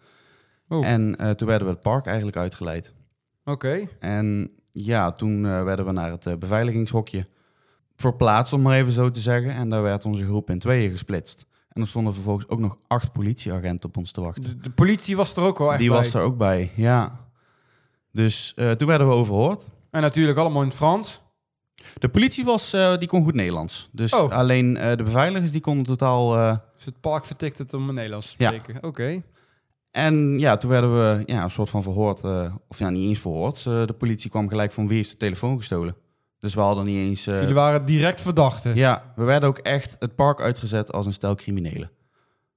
Oh. En toen werden we het park eigenlijk uitgeleid. Oké. En ja, toen eh, werden we naar het eh, beveiligingshokje verplaatst, om maar even zo te zeggen. En daar werd onze groep in tweeën gesplitst. En er stonden vervolgens ook nog acht politieagenten op ons te wachten. De, de politie was er ook wel echt Die bij. was er ook bij, ja. Dus eh, toen werden we overhoord. En natuurlijk allemaal in het Frans. De politie was, die kon goed Nederlands. Dus Oh. alleen de beveiligers die konden totaal... Dus het park vertikt het om Nederlands te Ja. spreken. Oké. En ja, toen werden we ja, een soort van verhoord. eh, of ja, niet eens verhoord. Eh, de politie kwam gelijk van wie heeft de telefoon gestolen. Dus we hadden niet eens... eh, Jullie waren direct verdachten. ja, we werden ook echt het park uitgezet als een stel criminelen.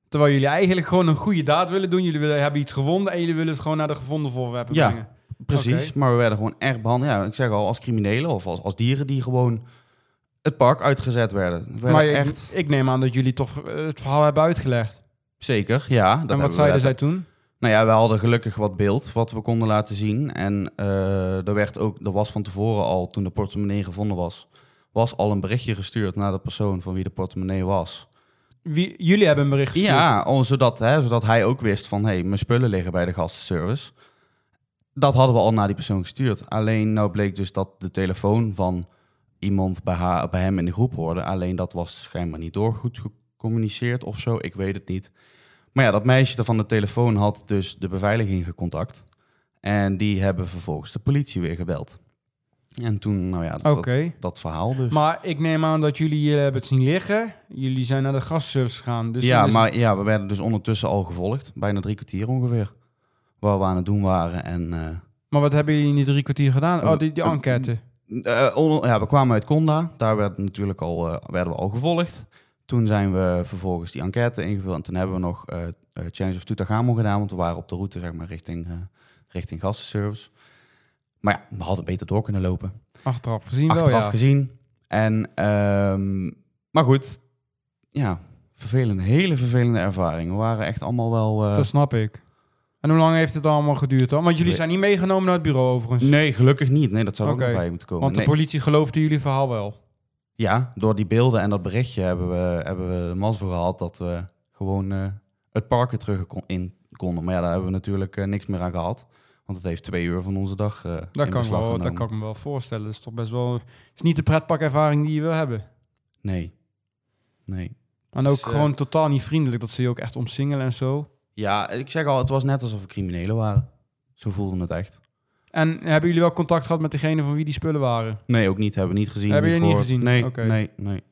Terwijl jullie eigenlijk gewoon een goede daad willen doen. Jullie willen, hebben iets gevonden en jullie willen het gewoon naar de gevonden voorwerpen Ja. brengen. Precies, maar we werden gewoon echt behandeld. Ja, ik zeg al, als criminelen of als, als dieren die gewoon het park uitgezet werden. We Maar echt... ik neem aan dat jullie toch het verhaal hebben uitgelegd. Zeker, ja. Dat en wat zeiden zij toen? Nou ja, we hadden gelukkig wat beeld wat we konden laten zien. En eh, er, werd ook, er was van tevoren al, toen de portemonnee gevonden was, was al een berichtje gestuurd naar de persoon van wie de portemonnee was. Wie, jullie hebben een bericht gestuurd. Ja, om, zodat, hè, zodat hij ook wist van, hé, hey, mijn spullen liggen bij de gastenservice. Dat hadden we al naar die persoon gestuurd. Alleen nou bleek dus dat de telefoon van iemand bij, haar, bij hem in de groep hoorde. Alleen dat was schijnbaar niet door goed gecommuniceerd of zo, ik weet het niet. Maar ja, dat meisje van de telefoon had dus de beveiliging gecontact. En die hebben vervolgens de politie weer gebeld. En toen, nou ja, dat, dat, dat verhaal dus. Maar ik neem aan dat jullie hebben het zien liggen. Jullie zijn naar de gastservice gegaan. Dus ja, maar ja, we werden dus ondertussen al gevolgd. Bijna drie kwartier ongeveer. Waar we aan het doen waren. En eh, Maar wat hebben jullie in die drie kwartier gedaan? Oh, die, die Eh, enquête. eh, ja, we kwamen uit Conda. Daar werd natuurlijk al, werden we al gevolgd. Toen zijn we vervolgens die enquête ingevuld. En toen hebben we nog eh eh, Change of Tutagamo gedaan. Want we waren op de route zeg maar, richting, eh richting gastenservice. Maar ja, we hadden beter door kunnen lopen. Achteraf gezien Achteraf wel, ja. gezien. En, ehm, maar goed, ja, vervelende, hele vervelende ervaring. We waren echt allemaal wel... Dat snap ik. En hoe lang heeft het allemaal geduurd dan? Want jullie zijn niet meegenomen naar het bureau overigens. Nee, gelukkig niet. Nee, dat zou er Oké. ook nog bij moeten komen. Want de Nee. politie geloofde jullie verhaal wel. Ja, door die beelden en dat berichtje hebben we, hebben we de mas voor gehad dat we gewoon eh, het park weer terug kon- in konden. Maar ja, daar hebben we natuurlijk eh, niks meer aan gehad. Want het heeft twee uur van onze dag eh Dat in kan, dat kan ik me wel voorstellen. Dat is toch best wel... Is niet de pretpakervaring die je wil hebben. Nee. Nee. En ook is, gewoon totaal niet vriendelijk. Dat ze je ook echt omsingelen en zo. Ja, ik zeg al, het was net alsof we criminelen waren. Zo voelde het echt. En hebben jullie wel contact gehad met degene van wie die spullen waren? Nee, ook niet. Hebben we niet gezien. Hebben jullie niet gezien? Nee, nee, nee.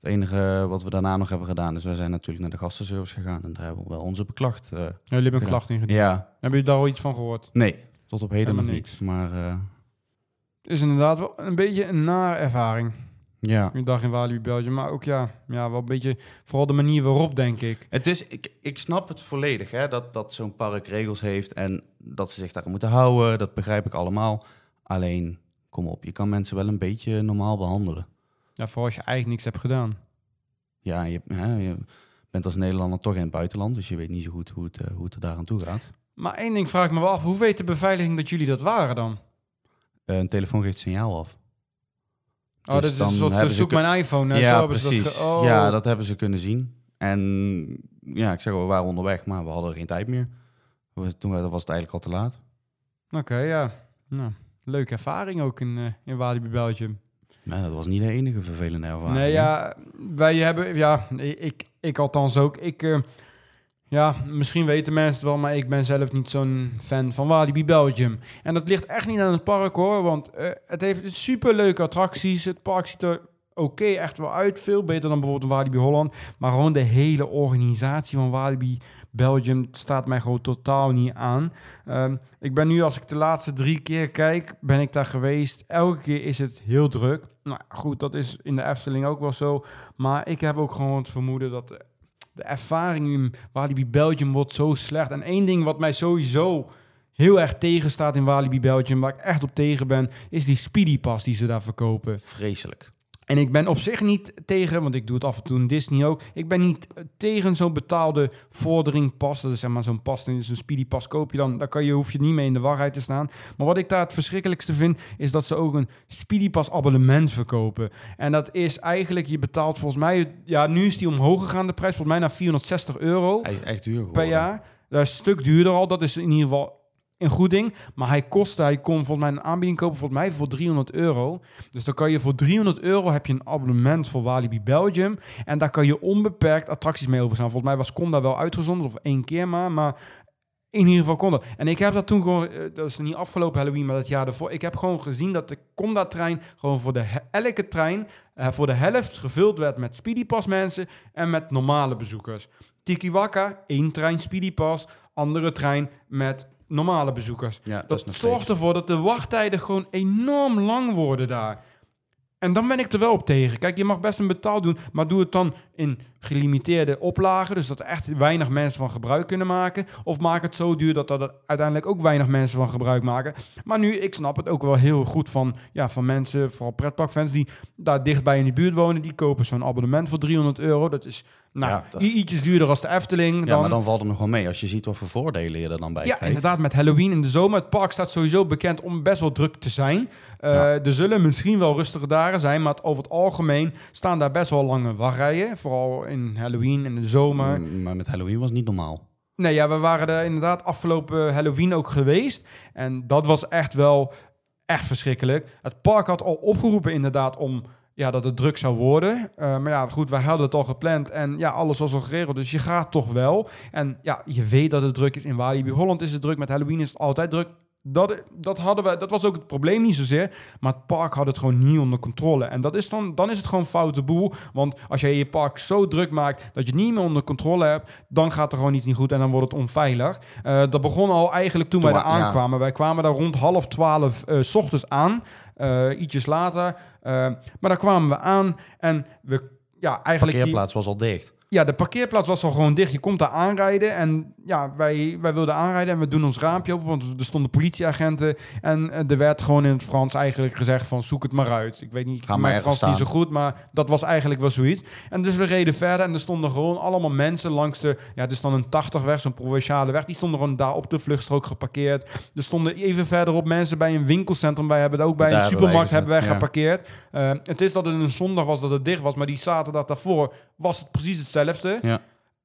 Het enige wat we daarna nog hebben gedaan is, wij zijn natuurlijk naar de gastenservice gegaan. En daar hebben we wel onze beklacht. eh, Jullie hebben een klacht ingediend. ja, Hebben jullie daar al iets van gehoord? nee. Tot op heden nog niet. Maar eh, is inderdaad wel een beetje een nare ervaring. Ja. Een dag in Walibi, Belgium. Maar ook ja, ja, wel een beetje... Vooral de manier waarop, denk ik. Het is, ik, ik snap het volledig, hè, dat, dat zo'n park regels heeft en dat ze zich daar moeten houden. Dat begrijp ik allemaal. Alleen, kom op, je kan mensen wel een beetje normaal behandelen. Ja, vooral als je eigenlijk niks hebt gedaan. Ja, je, hè, je bent als Nederlander toch in het buitenland, dus je weet niet zo goed hoe het, eh, hoe het er daar aan toe gaat. Maar één ding vraag ik me wel af. Hoe weet de beveiliging dat jullie dat waren dan? Een telefoon geeft signaal af. Oh, Dus dat is dan een soort hebben van ze zoek mijn iPhone. Zo ja, dat precies. ge- oh. Ja, dat hebben ze kunnen zien. En ja, ik zeg wel, we waren onderweg, maar we hadden geen tijd meer. We- Toen was het eigenlijk al te laat. Oké, ja. Nou, leuke ervaring ook in, eh in Walibi, Belgium. Maar dat was niet de enige vervelende ervaring. Nee, ja, wij hebben, ja, ik, ik althans ook. Ik, eh, Ja, misschien weten mensen het wel, maar ik ben zelf niet zo'n fan van Walibi Belgium. En dat ligt echt niet aan het park hoor, want eh, het heeft super leuke attracties. Het park ziet er oké echt wel uit, veel beter dan bijvoorbeeld Walibi Holland. Maar gewoon de hele organisatie van Walibi Belgium staat mij gewoon totaal niet aan. Ehm, ik ben nu, als ik de laatste drie keer kijk, ben ik daar geweest. Elke keer is het heel druk. Nou goed, dat is in de Efteling ook wel zo. Maar ik heb ook gewoon het vermoeden dat de, ervaring in Walibi Belgium wordt zo slecht. En één ding wat mij sowieso heel erg tegenstaat in Walibi Belgium, waar ik echt op tegen ben, is die Speedy Pass die ze daar verkopen. Vreselijk. En ik ben op zich niet tegen, want ik doe het af en toe in Disney ook. Ik ben niet tegen zo'n betaalde vordering pas. Dat is zeg maar zo'n pas, zo'n speedy pas koop je dan. Daar kan je, hoef je niet mee in de waarheid te staan. Maar wat ik daar het verschrikkelijkste vind, is dat ze ook een speedy pas abonnement verkopen. En dat is eigenlijk, je betaalt volgens mij, ja nu is die omhoog gegaan de prijs, volgens mij naar 460 euro Echt, echt duur per geworden. jaar. Dat is een stuk duurder al. Dat is in ieder geval een goed ding. Maar hij kostte, hij kon volgens mij een aanbieding kopen, volgens mij voor 300 euro. Dus dan kan je voor 300 euro heb je een abonnement voor Walibi Belgium. En daar kan je onbeperkt attracties mee overstaan. Volgens mij was Conda wel uitgezonden, of één keer maar. Maar in ieder geval kon dat. En ik heb dat toen gewoon, eh, dat is niet afgelopen Halloween, maar dat jaar ervoor. Ik heb gewoon gezien dat de Conda-trein gewoon voor de elke trein eh, voor de helft gevuld werd met Speedy Pass mensen en met normale bezoekers. Tikiwaka, één trein Speedy Pass, andere trein met normale bezoekers. Ja, dat, zorgt steeds. ervoor dat de wachttijden gewoon enorm lang worden daar. En dan ben ik er wel op tegen. Kijk, je mag best een betaal doen, maar doe het dan in gelimiteerde oplagen. Dus dat er echt weinig mensen van gebruik kunnen maken. Of maak het zo duur dat er uiteindelijk ook weinig mensen van gebruik maken. Maar nu, ik snap het ook wel heel goed van, ja, van mensen, vooral pretparkfans, die daar dichtbij in de buurt wonen. Die kopen zo'n abonnement voor 300 euro. Dat is, nou, Ja, is- ietsjes duurder als de Efteling. Ja, dan, maar dan valt het nog wel mee als je ziet wat voor voordelen je er dan bij ja, krijgt. inderdaad, met Halloween in de zomer. Het park staat sowieso bekend om best wel druk te zijn. Ja. Er zullen misschien wel rustige dagen zijn, maar over het algemeen staan daar best wel lange wachtrijen. Vooral in Halloween en de zomer. Mm, Maar met Halloween was het niet normaal. Nee, ja, we waren er inderdaad afgelopen Halloween ook geweest. En dat was echt wel echt verschrikkelijk. Het park had al opgeroepen inderdaad om ja, dat het druk zou worden. Eh, maar ja, goed, wij hadden het al gepland en ja, alles was al geregeld. Dus je gaat toch wel. En ja, je weet dat het druk is. In Walibi Holland is het druk. Met Halloween is het altijd druk. Dat, dat, hadden we, dat was ook het probleem niet zozeer. Maar het park had het gewoon niet onder controle. En dat is dan, dan is het gewoon foute boel. Want als jij je park zo druk maakt dat je het niet meer onder controle hebt, dan gaat er gewoon iets niet goed en dan wordt het onveilig. Eh, dat begon al eigenlijk toen, Toen wij daar ja. aankwamen. Wij kwamen daar rond half twaalf eh, s ochtends aan, eh, ietsjes later. Maar daar kwamen we aan en we, ja, De eigenlijk... die- parkeerplaats was al dicht. Ja, de parkeerplaats was al gewoon dicht. Je komt daar aanrijden en ja, wij, wij wilden aanrijden en we doen ons raampje open, want er stonden politieagenten en eh, er werd gewoon in het Frans eigenlijk gezegd van zoek het maar uit. Ik weet niet, Ga maar mijn Frans niet zo goed, maar dat was eigenlijk wel zoiets. En dus we reden verder en er stonden gewoon allemaal mensen langs de, ja, het is dan een 80 weg, zo'n provinciale weg, die stonden gewoon daar op de vluchtstrook geparkeerd. Er stonden even verderop mensen bij een winkelcentrum, wij hebben het ook bij Daar een hebben wij supermarkt hebben wij ja. geparkeerd. Eh, het is dat het een zondag was dat het dicht was, maar die zaterdag daarvoor was het precies hetzelfde. Ja.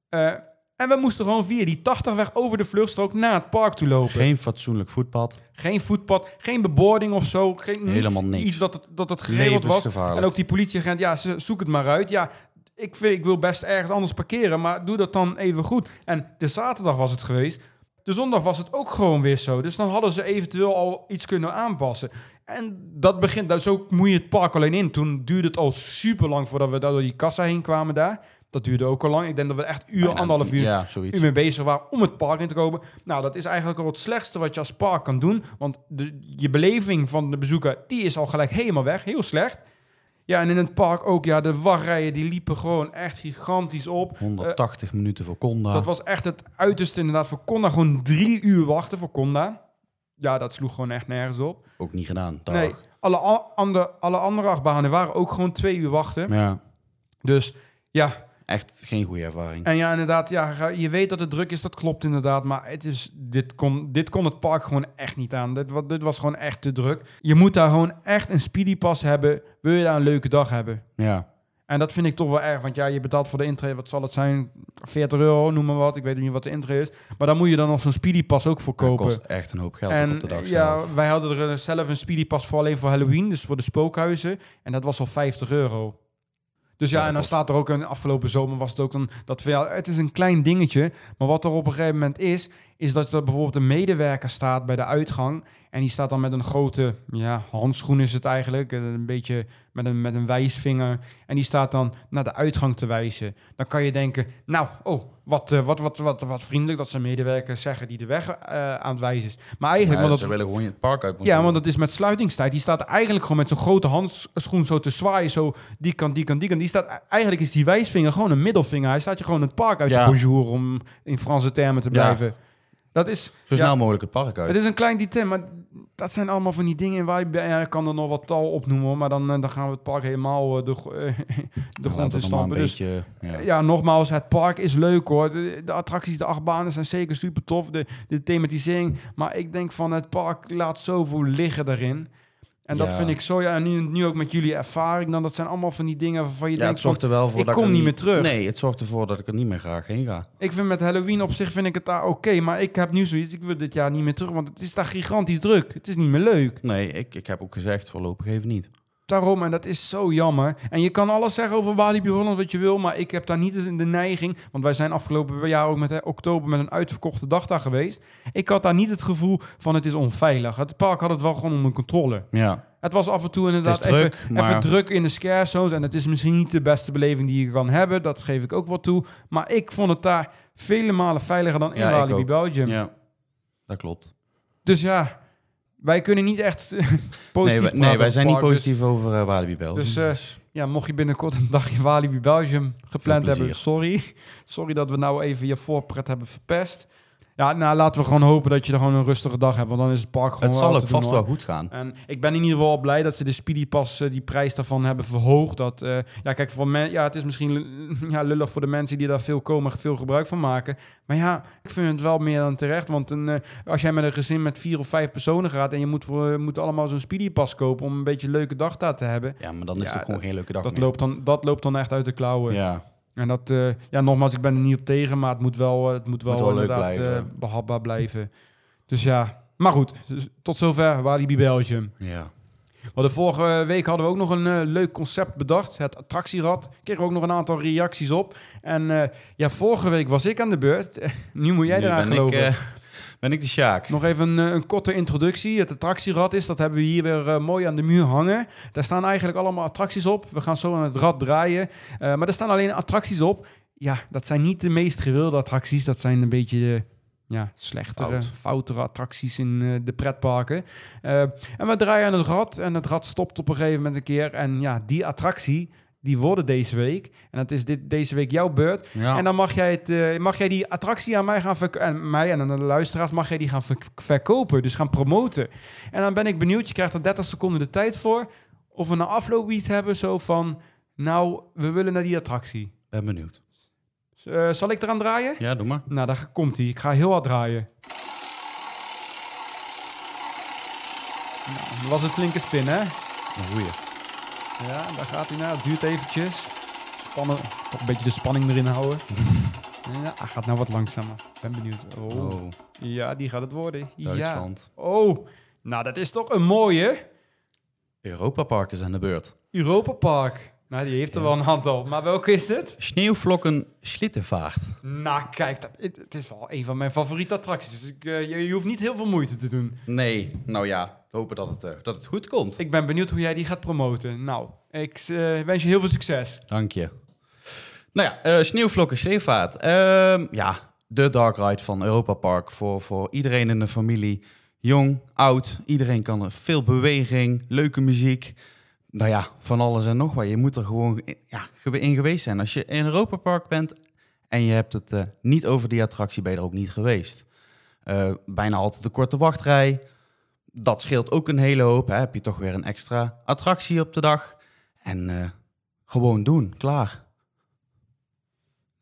Eh, en we moesten gewoon via die 80 weg over de vluchtstrook naar het park toe lopen. Geen, Geen fatsoenlijk voetpad. voetpad, geen beboarding of zo. Geen, Helemaal niks. Iets dat het, dat het geregeld was. En ook die politieagent, ja, zoek het maar uit. Ja, ik, vind, ik wil best ergens anders parkeren, maar doe dat dan even goed. En de zaterdag was het geweest. De zondag was het ook gewoon weer zo. Dus dan hadden ze eventueel al iets kunnen aanpassen. En dat begint, dat, zo moet je het park alleen in. Toen duurde het al super lang voordat we daar door die kassa heen kwamen daar. Dat duurde ook al lang. Ik denk dat we echt uur, Bijna- anderhalf uur Ja, uur mee bezig waren om het park in te komen. Nou, dat is eigenlijk al het slechtste wat je als park kan doen. Want de, je beleving van de bezoeker, die is al gelijk helemaal weg. Heel slecht. Ja, en in het park ook, ja, de wachtrijen die liepen gewoon echt gigantisch op. 180 minuten voor Conda. Dat was echt het uiterste inderdaad voor Conda. Gewoon drie uur wachten voor Conda. Ja, dat sloeg gewoon echt nergens op. ook niet gedaan. Dag. Nee, alle, andere, alle andere achtbanen waren ook gewoon twee uur wachten. Ja, Dus ja, echt geen goede ervaring. En ja, inderdaad, ja, je weet dat het druk is, dat klopt inderdaad. Maar het is, dit, kon, dit kon het park gewoon echt niet aan. Dit, wa- dit was gewoon echt te druk. Je moet daar gewoon echt een speedy pass hebben. Wil je daar een leuke dag hebben? Ja, En dat vind ik toch wel erg. Want ja, je betaalt voor de intree, wat zal het zijn? 40 euro, noem maar wat. Ik weet niet wat de intree is. Maar dan moet je dan nog zo'n speedy pass ook voor dat kopen. kost echt een hoop geld En op de dag ja, zelf. wij hadden er zelf een speedy pass voor alleen voor Halloween. Dus voor de spookhuizen. En dat was al 50 euro. Dus ja, Ja, en dan dat staat er ook een afgelopen zomer was het ook dan dat ja, het is een klein dingetje, maar wat er op een gegeven moment is, is dat er bijvoorbeeld een medewerker staat bij de uitgang en die staat dan met een grote ja, handschoen is het eigenlijk, eh, een beetje met een, met een wijsvinger en die staat dan naar de uitgang te wijzen. Dan kan je denken, nou, oh, wat, eh, wat, wat, wat, wat vriendelijk dat zijn medewerkers zeggen die de weg eh, aan het wijzen is. Maar eigenlijk, Maar want ze dat, willen gewoon het park uit. ja, want dat is met sluitingstijd. Die staat eigenlijk gewoon met zo'n grote handschoen zo te zwaaien. Zo die kant, die kant, die kant. Die staat, eigenlijk is die wijsvinger gewoon een middelvinger. Hij staat je gewoon het park uit Ja. de bonjour om in Franse termen te Ja. Dat is, Zo ja, snel mogelijk het park uit. het is een klein detail, maar dat zijn allemaal van die dingen waar je ja, ik kan er nog wat tal opnoemen, hoor, maar dan, eh, dan gaan we het park helemaal eh, de, de grond in stampen. een Dus beetje... Ja. ja, nogmaals, het park is leuk hoor. De, de attracties, de achtbanen zijn zeker super tof. De, de thematisering. Maar ik denk van het park laat zoveel liggen daarin. En dat Ja. vind ik zo. Ja, en nu, nu ook met jullie ervaring. Dan, dat zijn allemaal van die dingen waarvan je Ja, het denkt zorgt er wel voor ik dat kom niet meer terug. Nee, het zorgt ervoor dat ik er niet meer graag heen ga. Ik vind met Halloween op zich vind ik het daar oké. maar ik heb nu zoiets. Ik wil dit jaar niet meer terug. Want het is daar gigantisch druk. Het is niet meer leuk. Nee, ik, ik heb ook gezegd voorlopig even niet. Daarom, en dat is zo jammer. En je kan alles zeggen over Walibi Holland wat je wil, maar ik heb daar niet de neiging, want wij zijn afgelopen jaar ook met hè, oktober met een uitverkochte dag daar geweest. Ik had daar niet het gevoel van het is onveilig. Het park had het wel gewoon onder controle. Ja, Het was af en toe inderdaad druk, even, maar- even druk in de scare zones. En het is misschien niet de beste beleving die je kan hebben. Dat geef ik ook wel toe. Maar ik vond het daar vele malen veiliger dan in Ja, Walibi. Belgium. ja, dat klopt. Dus ja, wij kunnen niet echt eh, positief Nee, nee, wij zijn niet. Dus- positief over eh, Walibi Belgium. Dus, eh, Ja, mocht je binnenkort een dagje Walibi Belgium gepland hebben, sorry. Sorry dat we nou even je voorpret hebben verpest. Ja, nou laten we gewoon hopen dat je er gewoon een rustige dag hebt, want dan is het park gewoon het zal ook doen, vast wel goed gaan. En ik ben in ieder geval blij dat ze de Speedy Pass, eh, die prijs daarvan hebben verhoogd. Dat, eh, ja, kijk, voor men, ja, het is misschien ja, lullig voor de mensen die daar veel komen, veel gebruik van maken. Maar ja, ik vind het wel meer dan terecht. Want een, eh, als jij met een gezin met vier of vijf personen gaat en je moet, voor, moet allemaal zo'n Speedy Pass kopen om een beetje een leuke dag daar te hebben. Ja, maar dan is Ja, het ook gewoon dat- geen leuke dag Dat meer. loopt, dan, dat loopt dan echt uit de klauwen. Ja, En dat, eh, ja, nogmaals, ik ben er niet op tegen, maar het moet wel, eh, het moet wel, Moet wel leuk inderdaad blijven. eh, behapbaar blijven. Dus ja, maar goed, dus tot zover Walibi Belgium. ja. Maar de vorige week hadden we ook nog een leuk concept bedacht, het attractierad. Kregen we ook nog een aantal reacties op. En ja, vorige week was ik aan de beurt. nu moet jij eraan geloven. Ik, ben ik de Sjaak. Nog even een, eh, een korte introductie. Het attractierad is, dat hebben we hier weer eh, mooi aan de muur hangen. Daar staan eigenlijk allemaal attracties op. We gaan zo aan het rad draaien. Eh, maar er staan alleen attracties op. Ja, dat zijn niet de meest gewilde attracties. Dat zijn een beetje ja, slechtere, Fout. foutere attracties in de pretparken. En we draaien aan het rad. En het rad stopt op een gegeven moment een keer. En ja, die attractie, die worden deze week. En dat is dit, deze week jouw beurt. Ja. En dan mag jij, het, eh, mag jij die attractie aan mij gaan. En mij en aan de luisteraars mag jij die gaan verk- verkopen. Dus gaan promoten. En dan ben ik benieuwd. Je krijgt er 30 seconden de tijd voor. Of we na afloop iets hebben zo van... Nou, we willen naar die attractie. ben benieuwd. Eh, zal ik eraan draaien? Ja, doe maar. Nou, daar komt hij. Ik ga heel hard draaien. Nou, dat was een flinke spin, hè? Een goeie. Ja, daar gaat hij naar. Het duurt eventjes. Spannen. Toch een beetje de spanning erin houden. Ja, hij gaat nou wat langzamer. Ben benieuwd. Oh. Oh, Ja, die gaat het worden. Ja. Duitsland. Oh, nou dat is toch een mooie Europa Park is aan de beurt. Europa Park. Nou, die heeft er wel een aantal. Maar welke is het? Sneeuwvlokken Slittenvaart. Nou, kijk, dat, het, het is wel een van mijn favoriete attracties. Dus ik, eh, je, je hoeft niet heel veel moeite te doen. Nee, nou ja, hopen dat het, eh, dat het goed komt. Ik ben benieuwd hoe jij die gaat promoten. Nou, ik eh, wens je heel veel succes. Dank je. Nou ja, eh, sneeuwvlokken Sleevaart. Ehm, ja, de dark ride van Europa Park voor, voor iedereen in de familie. Jong, oud, iedereen kan er. Veel beweging, leuke muziek. Nou ja, van alles en nog wat. Je moet er gewoon in- ja, in geweest zijn. Als je in Europa Park bent en je hebt het eh, niet over die attractie, ben je er ook niet geweest. Eh, bijna altijd een korte wachtrij. Dat scheelt ook een hele hoop. Hè. Heb je toch weer een extra attractie op de dag. En eh, gewoon doen, klaar.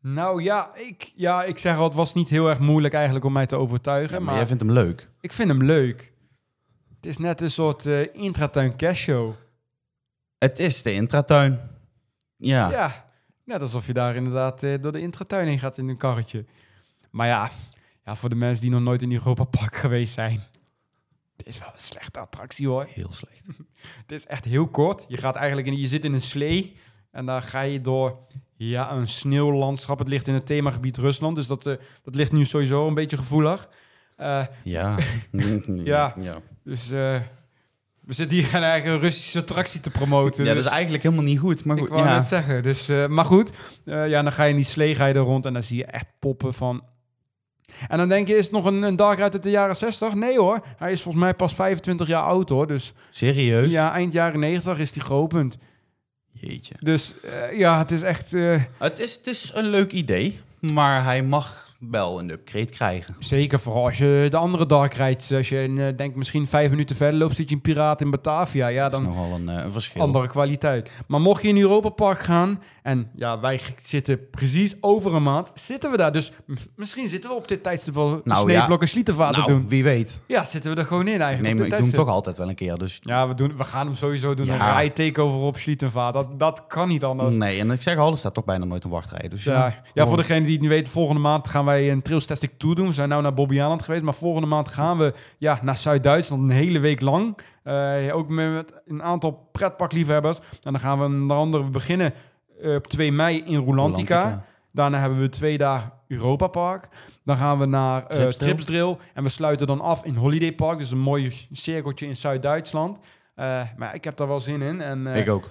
Nou ja ik, ja, ik zeg al, het was niet heel erg moeilijk eigenlijk om mij te overtuigen. Ja, maar, maar jij vindt hem leuk. ik vind hem leuk. Het is net een soort eh intratuin cash show. Het is de intratuin. Ja. Ja, net alsof je daar inderdaad eh, door de intratuin heen gaat in een karretje. Maar ja, ja, voor de mensen die nog nooit in Europa Park geweest zijn. Het is wel een slechte attractie hoor. Heel slecht. Het is echt heel kort. Je gaat eigenlijk in, je zit in een slee. En daar ga je door ja, een sneeuwlandschap. Het ligt in het themagebied Rusland, dus dat, eh, dat ligt nu sowieso een beetje gevoelig. Eh, Ja. Ja. ja. dus eh, we zitten hier geen eigen Russische attractie te promoten. Ja, dat dus is eigenlijk helemaal niet goed. Maar goed, ik wou ja. net zeggen. Dus, eh, maar goed, eh, ja, dan ga je in die slee ga je er rond en dan zie je echt poppen van... En dan denk je, is het nog een, een Dark Ride uit de jaren 60? Nee hoor, hij is volgens mij pas 25 jaar oud hoor. Dus Serieus? ja, eind jaren 90 is die geopend. Jeetje. Dus eh, ja, het is echt... eh, Het is, het is een leuk idee, maar hij mag wel een upgrade krijgen. Zeker, vooral als je de andere Dark Rides, als je in, eh, denk misschien vijf minuten verder loopt, zit je een piraat in Batavia. Ja, Dat is dan nogal een, eh, een verschil. andere kwaliteit. Maar mocht je in Europa Park gaan, en ja, wij zitten precies over een maand, zitten we daar. Dus misschien zitten we op dit tijdstip wel Nou, sneeuwvlokken slietenvaten nou, doen. wie weet. Ja, zitten we er gewoon in eigenlijk. Nee, maar ik doe hem toch altijd wel een keer. Dus Ja, we, doen, we gaan hem sowieso doen. Ja. Een rij takeover op Schlietenvaart. Dat, dat kan niet anders. nee, en ik zeg al, er staat toch bijna nooit een wachtrij. Dus Ja, ja, ja, voor degene die het niet weet, volgende maand gaan wij een Trails Tastic Tour doen. We zijn nou naar Bobbejaanland geweest, maar volgende maand gaan we ja, naar Zuid-Duitsland een hele week lang. Eh, ook met een aantal pretparkliefhebbers. En dan gaan we onder andere we beginnen eh, op 2 mei in Rolantica. Daarna hebben we twee dagen Europa Park. Dan gaan we naar. Tripsdrill. En we sluiten dan af in Holiday Park. Dus een mooi cirkeltje in Zuid-Duitsland. Maar ik heb daar wel zin in. En, Ik ook.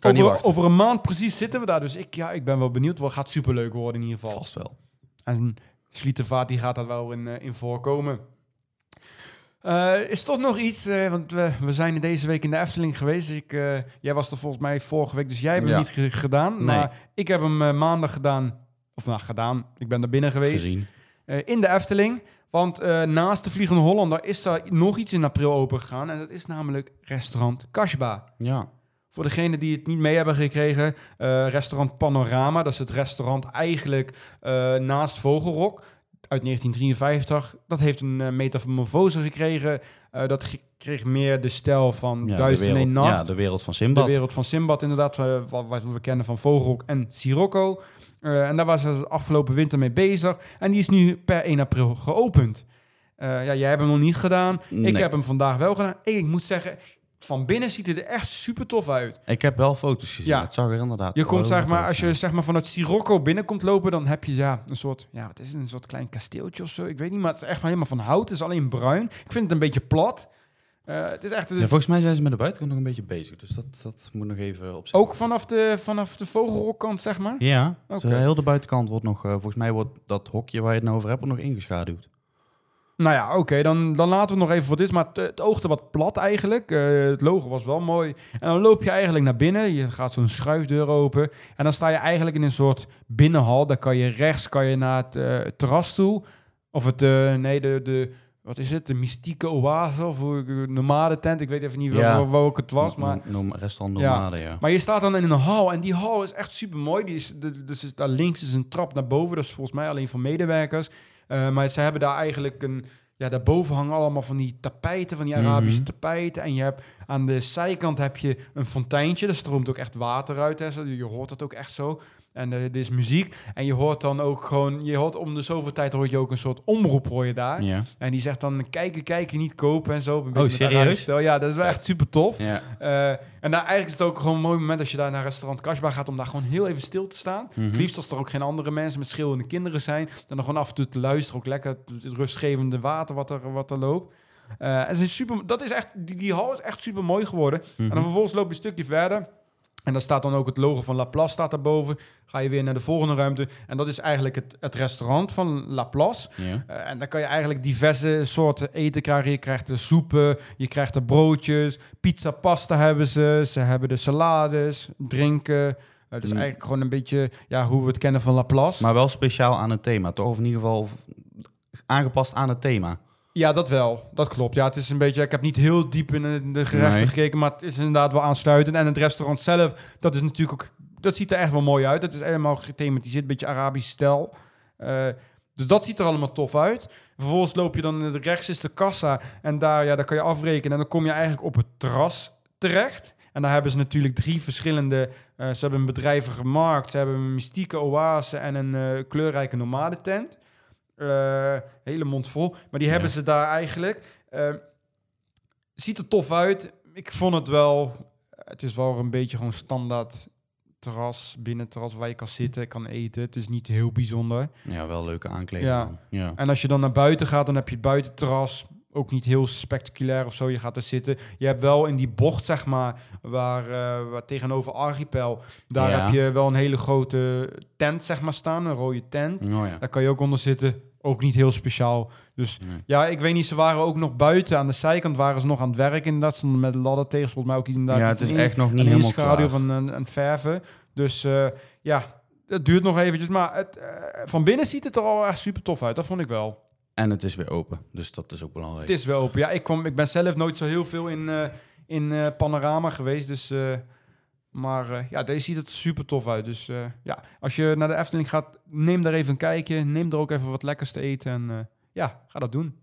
Over, over een maand precies zitten we daar. Dus ik, ja, ik ben wel benieuwd. Het gaat superleuk worden in ieder geval. Vast wel. En Schlietenvaart die gaat daar wel in, eh, in voorkomen. Eh, is toch nog iets, eh, want we, we zijn deze week in de Efteling geweest. Ik, jij was er volgens mij vorige week, dus jij hebt Ja. hem niet ge- gedaan. Nee. Maar ik heb hem maandag gedaan, of nou gedaan, ik ben er binnen geweest. Gezien. In de Efteling. Want naast de Vliegende Hollander is er nog iets in april open gegaan. En dat is namelijk restaurant Kashba. Ja. Voor degenen die het niet mee hebben gekregen, eh, restaurant Panorama. Dat is het restaurant eigenlijk eh, naast Vogelrok uit 1953. Dat heeft een eh, metamorfose gekregen. Dat ge- kreeg meer de stijl van ja Duizend de en Nacht. Ja, de wereld van de Simbad. wereld van Simbad inderdaad, wat, wat we kennen van Vogelrok en Sirocco. En daar was ze de afgelopen winter mee bezig. En die is nu per 1 april geopend. Ja, jij hebt hem nog niet gedaan. Ik heb hem vandaag wel gedaan. Ik moet zeggen, van binnen ziet het er echt super tof uit. Ik heb wel foto's gezien. Ja. Het zag er inderdaad Je komt zeg maar, als je zeg maar vanuit Sirocco binnenkomt lopen, dan heb je ja, een soort, ja, wat is het, een soort klein kasteeltje of zo. Ik weet niet, maar het is echt van helemaal van hout. Het is alleen bruin. Ik vind het een beetje plat. Eh, het is echt Ja, volgens mij zijn ze met de buitenkant nog een beetje bezig. Dus dat, dat moet nog even op ook vanaf de, vanaf de vogelrokkant, zeg maar. Ja, Oké. dus heel de buitenkant wordt nog... eh, volgens mij wordt dat hokje waar je het nou over hebt nog ingeschaduwd. Nou ja, oké, dan, dan laten we het nog even voor dit. Maar het, het oogde wat plat eigenlijk. Eh, het logo was wel mooi. En dan loop je eigenlijk naar binnen. Je gaat zo'n schuifdeur open. En dan sta je eigenlijk in een soort binnenhal. Dan kan je rechts kan je naar het eh, terras toe. Of het, eh, nee, de, de, wat is het? De mystieke oase of nomade tent. Ik weet even niet Ja. ook het was. Maar Noem, restaurant Ja. Nomade, ja. maar je staat dan in een hal en die hal is echt super mooi. Die is, de, dus daar links is een trap naar boven. Dat is volgens mij alleen voor medewerkers. Eh, maar ze hebben daar eigenlijk een. Ja, daarboven hangen allemaal van die tapijten, van die Arabische Mhm. tapijten. En je hebt aan de zijkant heb je een fonteintje. Er stroomt ook echt water uit. Hè. Je hoort het ook echt zo. En eh, er is muziek. En je hoort dan ook gewoon... Je hoort om de zoveel tijd hoor je ook een soort omroep hoor je daar. En die zegt dan kijken, kijken, niet kopen en zo. Een Oh, serieus? Ja, dat is wel echt super tof. Eh, en daar, eigenlijk is het ook gewoon een mooi moment als je daar naar restaurant Kashba gaat om daar gewoon heel even stil te staan. Mhm. Het liefst als er ook geen andere mensen met schreeuwende kinderen zijn. Dan nog gewoon af en toe te luisteren. Ook lekker het rustgevende water wat er, wat er loopt. Eh, en ze is super, dat is echt, die, die hal is echt super mooi geworden. Mhm. En dan vervolgens loop je een stukje verder. En dan staat dan ook het logo van Laplace staat daarboven. Ga je weer naar de volgende ruimte. En dat is eigenlijk het, het restaurant van Laplace. Ja. Eh, en dan kan je eigenlijk diverse soorten eten krijgen. Je krijgt de soepen, je krijgt de broodjes, pizza, pasta hebben ze. Ze hebben de salades, drinken. Eh, dus Mm. eigenlijk gewoon een beetje ja, hoe we het kennen van Laplace. Maar wel speciaal aan het thema, toch? Of in ieder geval aangepast aan het thema. Ja, dat wel. Dat klopt. Ja, het is een beetje. Ik heb niet heel diep in de, gerechten Nee. gekeken, maar het is inderdaad wel aansluitend. En het restaurant zelf, dat is natuurlijk ook. Dat ziet er echt wel mooi uit. Het is helemaal gethematiseerd, een beetje Arabisch stijl. Eh, dus dat ziet er allemaal tof uit. Vervolgens loop je dan rechts is de kassa en daar, ja, daar kan je afrekenen en dan kom je eigenlijk op het terras terecht. En daar hebben ze natuurlijk drie verschillende. eh, ze hebben een bedrijvige markt, ze hebben een mystieke oase en een eh, kleurrijke nomadentent. Eh hele mond vol. Maar die Ja. hebben ze daar eigenlijk. Eh, ziet er tof uit. Ik vond het wel. Het is wel een beetje gewoon standaard terras, binnen terras waar je kan zitten, kan eten. Het is niet heel bijzonder. Ja, wel leuke aankleding. Ja. En als je dan naar buiten gaat, dan heb je het buitenterras. Ook niet heel spectaculair of zo. Je gaat er zitten. Je hebt wel in die bocht, zeg maar, waar, waar tegenover Archipel. Daar Ja. heb je wel een hele grote tent, zeg maar, staan. Een rode tent. Oh ja. Daar kan je ook onder zitten. Ook niet heel speciaal. Dus Nee. ja, ik weet niet. Ze waren ook nog buiten. Aan de zijkant waren ze nog aan het werk. Inderdaad, stonden met ladder tegen. Volgens mij ook inderdaad. ja, het is echt nog niet een helemaal schaduw klaar. van een, een verven. Dus eh, ja, het duurt nog eventjes. Maar het, eh, van binnen ziet het er al echt super tof uit. Dat vond ik wel. En het is weer open, dus dat is ook belangrijk. Het is wel open. Ja, ik, kwam, ik ben zelf nooit zo heel veel in, eh, in eh, Panorama geweest. Dus, eh, maar ja, deze ziet het super tof uit. Dus ja, als je naar de Efteling gaat, neem daar even een kijkje. Neem er ook even wat lekkers te eten. En ja, ga dat doen.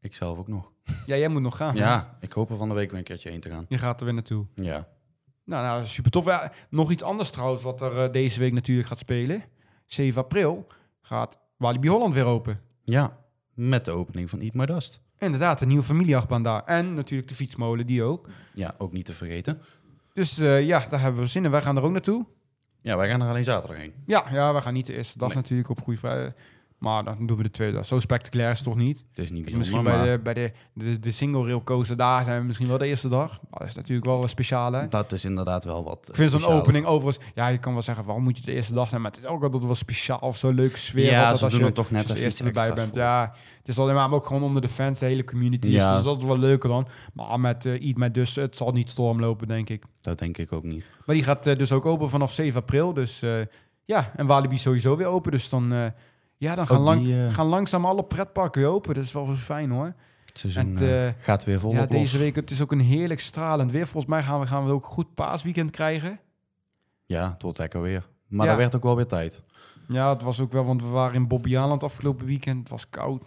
Ik zelf ook nog. Ja, jij moet nog gaan. Ja, ik hoop er van de week weer een keertje heen te gaan. Je gaat er weer naartoe. Ja. Nou, nou super tof. Ja, nog iets anders trouwens, wat er deze week natuurlijk gaat spelen. 7 april gaat Walibi Holland weer open. Ja, met de opening van Eat My Dust. Inderdaad, de nieuwe familieachtbaan daar. En natuurlijk de fietsmolen, die ook. Ja, ook niet te vergeten. Dus eh, ja, daar hebben we zin in. Wij gaan er ook naartoe. Ja, wij gaan er alleen zaterdag heen. Ja, ja, we gaan niet de eerste dag Nee. natuurlijk op Goede Vrijdag. Maar dan doen we de tweede. Zo spectaculair is het toch niet? Het is niet Dus bijzonder, misschien maar bij, de, bij de, de, de single rail coaster daar zijn we misschien wel de eerste dag. Dat is natuurlijk wel een speciale. hè? dat is inderdaad wel wat Ik vind zo'n specialer. opening overigens... Ja, je kan wel zeggen, waarom moet je de eerste dag zijn? Maar het is ook altijd wel speciaal of zo'n leuke sfeer. Ja, ze als doen je, het toch net als je eerste erbij bent. voor. Ja, het is alleen maar ook gewoon onder de fans, de hele community. Ja. Dus dat is altijd wel leuker dan. Maar met uh, Eat My Dus, het zal niet stormlopen, denk ik. Dat denk ik ook niet. Maar die gaat eh, dus ook open vanaf 7 april. Dus eh, ja, en Walibi sowieso weer open. Dus dan, eh, ja, dan gaan, Ook lang, die, eh, gaan langzaam alle pretparken weer open. Dat is wel fijn hoor. Het seizoen Het, eh, eh, gaat weer volop ja, deze week, het is ook een heerlijk stralend weer. Volgens mij gaan we, gaan we ook een goed paasweekend krijgen. Ja, het wordt lekker weer. Maar Ja. werd ook wel weer tijd. Ja, het was ook wel, want we waren in Bobbejaanland afgelopen weekend. Het was koud.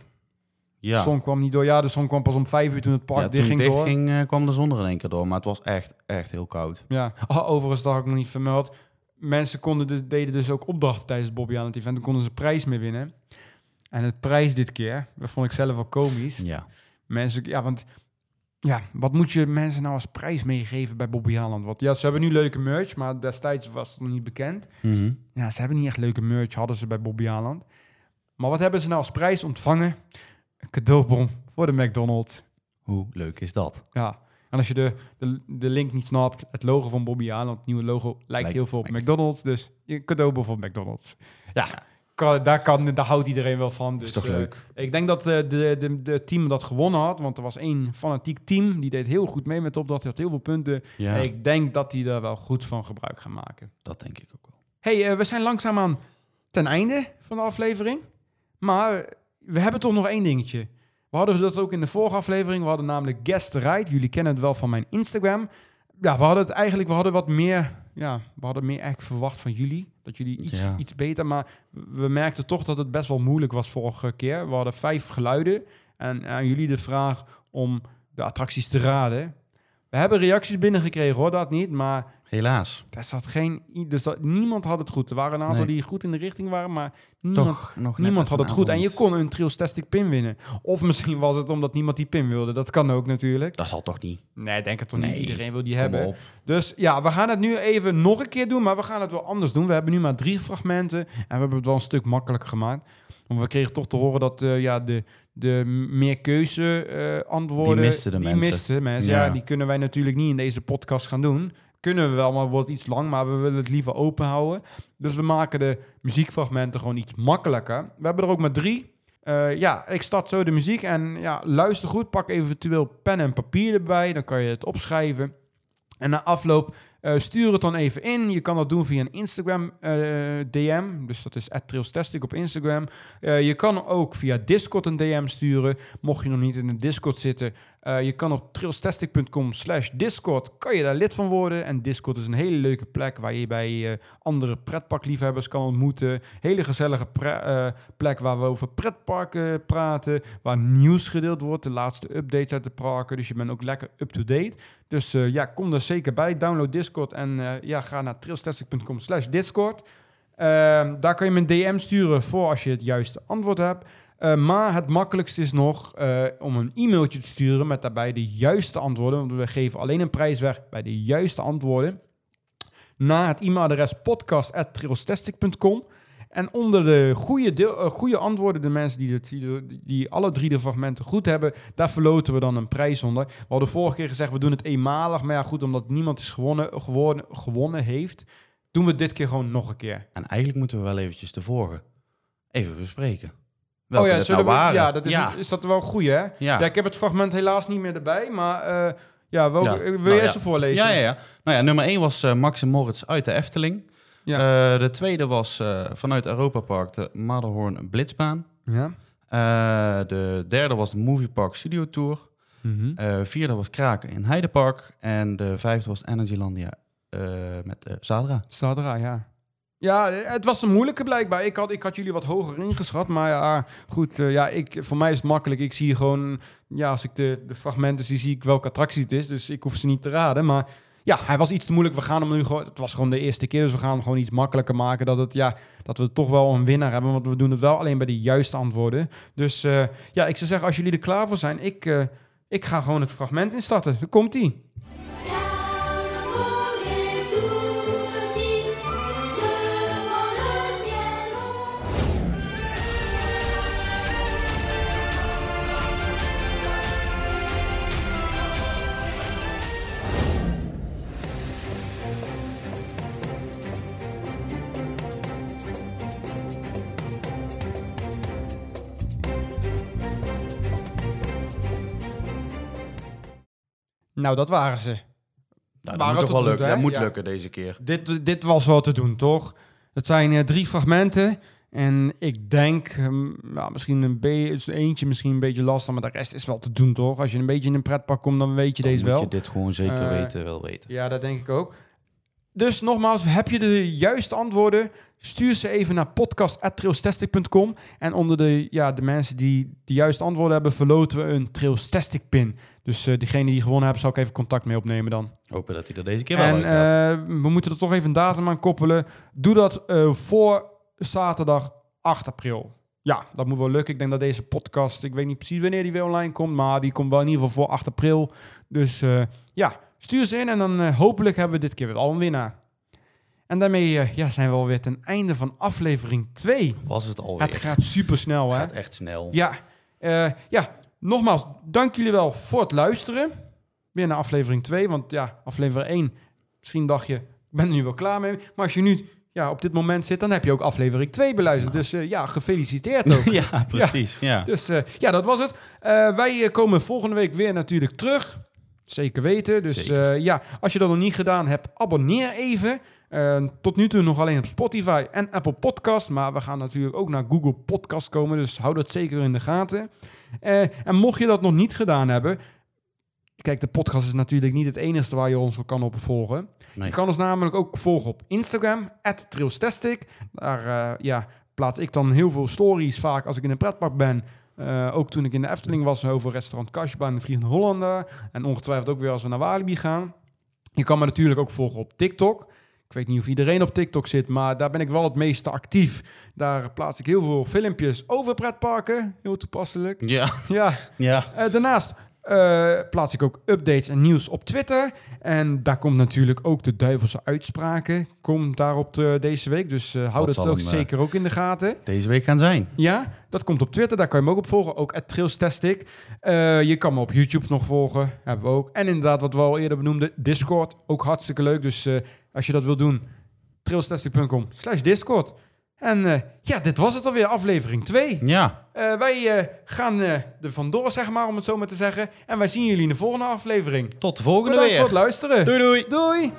Ja, De zon kwam niet door. Ja, de zon kwam pas om vijf uur toen het park ja dicht ging door. ging, kwam de zon er in één keer door. Maar het was echt, echt heel koud. Ja, oh, overigens, dat had ik nog niet vermeld. Mensen konden dus, deden dus ook opdrachten tijdens het Bobby aan het event. Dan konden ze prijs mee winnen. En het prijs dit keer, dat vond ik zelf wel komisch. Ja. Mensen, ja, want ja, wat moet je mensen nou als prijs meegeven bij Bobby Haaland? Want ja, ze hebben nu leuke merch, maar destijds was het nog niet bekend. Mhm. Ja, ze hebben niet echt leuke merch, hadden ze bij Bobby Haaland. Maar wat hebben ze nou als prijs ontvangen? Een cadeaubon voor de McDonald's. Hoe leuk is dat? Ja, en als je de, de, de link niet snapt, het logo van Bobby Haaland, het nieuwe logo, lijkt, Lijkt heel veel op. McDonald's. Dus je cadeaubon voor McDonald's. Ja, Ja. Kan, daar, kan, daar houdt iedereen wel van. Dus, is toch eh, leuk? ik denk dat eh, de, de, de team dat gewonnen had, want er was één fanatiek team, die deed heel goed mee met opdracht, die had heel veel punten. Ja, En ik denk dat die er wel goed van gebruik gaan maken. dat denk ik ook wel. hey, eh, we zijn langzaamaan ten einde van de aflevering. Maar we hebben toch nog één dingetje. We hadden dat ook in de vorige aflevering. We hadden namelijk Guest Ride. Jullie kennen het wel van mijn Instagram. Ja, we hadden het eigenlijk, we hadden wat meer, ja, we hadden meer eigenlijk verwacht van jullie. Dat jullie iets, Ja. iets beter, maar we merkten toch dat het best wel moeilijk was vorige keer. We hadden vijf geluiden en aan jullie de vraag om de attracties te raden. We hebben reacties binnengekregen hoor, dat niet, maar Helaas. daar zat geen, dus dat, niemand had het goed. Er waren een aantal Nee. die goed in de richting waren, maar niemand, Toch nog niemand had het goed. En je kon een Triostastic pin winnen. Of misschien was het omdat niemand die pin wilde. Dat kan ook natuurlijk. Dat zal toch niet? Nee, ik denk het toch Nee. niet. Iedereen wil die Kom hebben. op. Dus ja, we gaan het nu even nog een keer doen, maar we gaan het wel anders doen. We hebben nu maar drie fragmenten en we hebben het wel een stuk makkelijker gemaakt. Want we kregen toch te horen dat eh, ja, de, de meer keuze eh, antwoorden... Die misten de die mensen. misten mensen. Ja. Ja. die kunnen wij natuurlijk niet in deze podcast gaan doen. Kunnen we wel, maar wordt iets lang, maar we willen het liever open houden. Dus we maken de muziekfragmenten gewoon iets makkelijker. We hebben er ook maar drie. Eh, ja, ik start zo de muziek en ja, luister goed. Pak eventueel pen en papier erbij, dan kan je het opschrijven. En na afloop eh, stuur het dan even in. Je kan dat doen via een Instagram eh, DM. Dus dat is @trailstastic op Instagram. Eh, je kan ook via Discord een DM sturen. Mocht je nog niet in de Discord zitten. je kan op trailstastic.com slash Discord. Kan je daar lid van worden. En Discord is een hele leuke plek waar je bij andere pretparkliefhebbers kan ontmoeten. Hele gezellige plek waar we over pretparken praten. Waar nieuws gedeeld wordt. De laatste updates uit de parken. Dus je bent ook lekker up-to-date. Dus eh, ja, kom er zeker bij. Download Discord en eh, ja, ga naar trailstastic.com slash Discord. Ehm, daar kan je me een DM sturen voor als je het juiste antwoord hebt. Eh, maar het makkelijkste is nog om een e-mailtje te sturen met daarbij de juiste antwoorden. Want we geven alleen een prijs weg bij de juiste antwoorden. naar het e-mailadres podcast.trailstastic.com. En onder de goede, deel, eh, goede antwoorden, de mensen die, die, die alle drie de fragmenten goed hebben, daar verloten we dan een prijs onder. We hadden vorige keer gezegd, we doen het eenmalig. Maar ja, goed, omdat niemand is gewonnen, gewonnen, gewonnen heeft, doen we dit keer gewoon nog een keer. En eigenlijk moeten we wel eventjes de vorige even bespreken. oh ja, zullen nou we, waren. ja, dat is, ja. is dat wel goed, hè? ja. Ja, ik heb het fragment helaas niet meer erbij, maar eh, ja, Ja, wil nou jij ja. ze voorlezen? Ja, ja, ja. Nou ja, nummer 1 was eh, Max en Moritz uit de Efteling. Ja. Eh, de tweede was eh, vanuit Europa Park de Matterhorn Blitzbaan. Ja. Eh, de derde was de Movie Park Studio Tour. Eh, vierde was Kraken in Heidepark. En de vijfde was Energylandia met Zadra. Stadra, ja. Ja, het was een moeilijke blijkbaar. Ik had, ik had jullie wat hoger ingeschat, maar ja, goed. ja, ik, voor mij is het makkelijk. Ik zie gewoon, ja, als ik de, de fragmenten zie, zie ik welke attractie het is. Dus ik hoef ze niet te raden. Maar ja, hij was iets te moeilijk. We gaan hem nu gewoon, het was gewoon de eerste keer, dus we gaan hem gewoon iets makkelijker maken. Dat, het, ja, dat we toch wel een winnaar hebben, want we doen het wel alleen bij de juiste antwoorden. Dus eh, ja, ik zou zeggen, als jullie er klaar voor zijn, ik, eh, ik ga gewoon het fragment instarten. Daar komt-ie. Nou, dat waren ze. Nou, dat moet toch wel lukken. Dat moet Ja. lukken deze keer. Dit, dit was wel te doen, toch? Het zijn eh, drie fragmenten. En ik denk, ehm, nou, misschien een beetje, eentje misschien een beetje lastig, maar de rest is wel te doen, toch? Als je een beetje in een pretpark komt, dan weet je Dan deze moet wel. je dit gewoon zeker Eh, weten, wel weten. Ja, dat denk ik ook. Dus nogmaals, heb je de juiste antwoorden? Stuur ze even naar podcast.trailstastic.com. En onder de, ja, de mensen die de juiste antwoorden hebben, verloten we een Trailstastic pin. Dus diegene die gewonnen hebben, zal ik even contact mee opnemen dan. Hopen dat hij er deze keer wel En eh, we moeten er toch even een datum aan koppelen. Doe dat eh, voor zaterdag 8 april. Ja, dat moet wel lukken. Ik denk dat deze podcast, ik weet niet precies wanneer die weer online komt, maar die komt wel in ieder geval voor 8 april. Dus ja, stuur ze in en dan eh, hopelijk hebben we dit keer weer al een winnaar. En daarmee eh, ja, zijn we alweer ten einde van aflevering 2. Was het alweer. Het gaat super snel, hè? gaat echt snel. Ja, eh, ja, nogmaals, dank jullie wel voor het luisteren. Weer naar aflevering 2, want ja, aflevering 1, misschien dacht je, ik ben er nu wel klaar mee. Maar als je nu ja, op dit moment zit, dan heb je ook aflevering 2 beluisterd. Dus ja, gefeliciteerd ook. ja, precies. Ja. Dus ja, dat was het. Wij komen volgende week weer natuurlijk terug. Zeker weten. Dus Zeker. eh, ja, als je dat nog niet gedaan hebt, abonneer even. Eh, tot nu toe nog alleen op Spotify en Apple Podcast. Maar we gaan natuurlijk ook naar Google Podcast komen. Dus hou dat zeker in de gaten. Eh, en mocht je dat nog niet gedaan hebben... Kijk, de podcast is natuurlijk niet het enige waar je ons kan op volgen. Nee. Je kan ons namelijk ook volgen op Instagram, @trailstastic. Daar ja, plaats ik dan heel veel stories vaak als ik in een pretpark ben. Eh, ook toen ik in de Efteling was over restaurant Kasbah en de Vliegende Hollander. En ongetwijfeld ook weer als we naar Walibi gaan. Je kan me natuurlijk ook volgen op TikTok. Ik weet niet of iedereen op TikTok zit, maar daar ben ik wel het meeste actief. Daar plaats ik heel veel filmpjes over pretparken. Heel toepasselijk. Ja. Ja, Ja. eh, daarnaast eh, plaats ik ook updates en nieuws op Twitter. En daar komt natuurlijk ook de duivelse uitspraken. Komt daarop de, deze week. Dus eh hou Dat ook hem, eh, zeker ook in de gaten. Deze week gaan zijn. Ja, dat komt op Twitter. Daar kan je me ook op volgen. Ook @trailstastic. Eh je kan me op YouTube nog volgen. Hebben we ook. En inderdaad, wat we al eerder benoemden, Discord. Ook hartstikke leuk. Dus als je dat wil doen, trailstastic.com slash Discord. En eh, ja, dit was het alweer, aflevering 2. Ja. Eh, wij eh, gaan er vandoor, zeg maar, om het zo maar te zeggen. En wij zien jullie in de volgende aflevering. Tot de volgende Bedankt weer. voor het luisteren. Doei doei. Doei.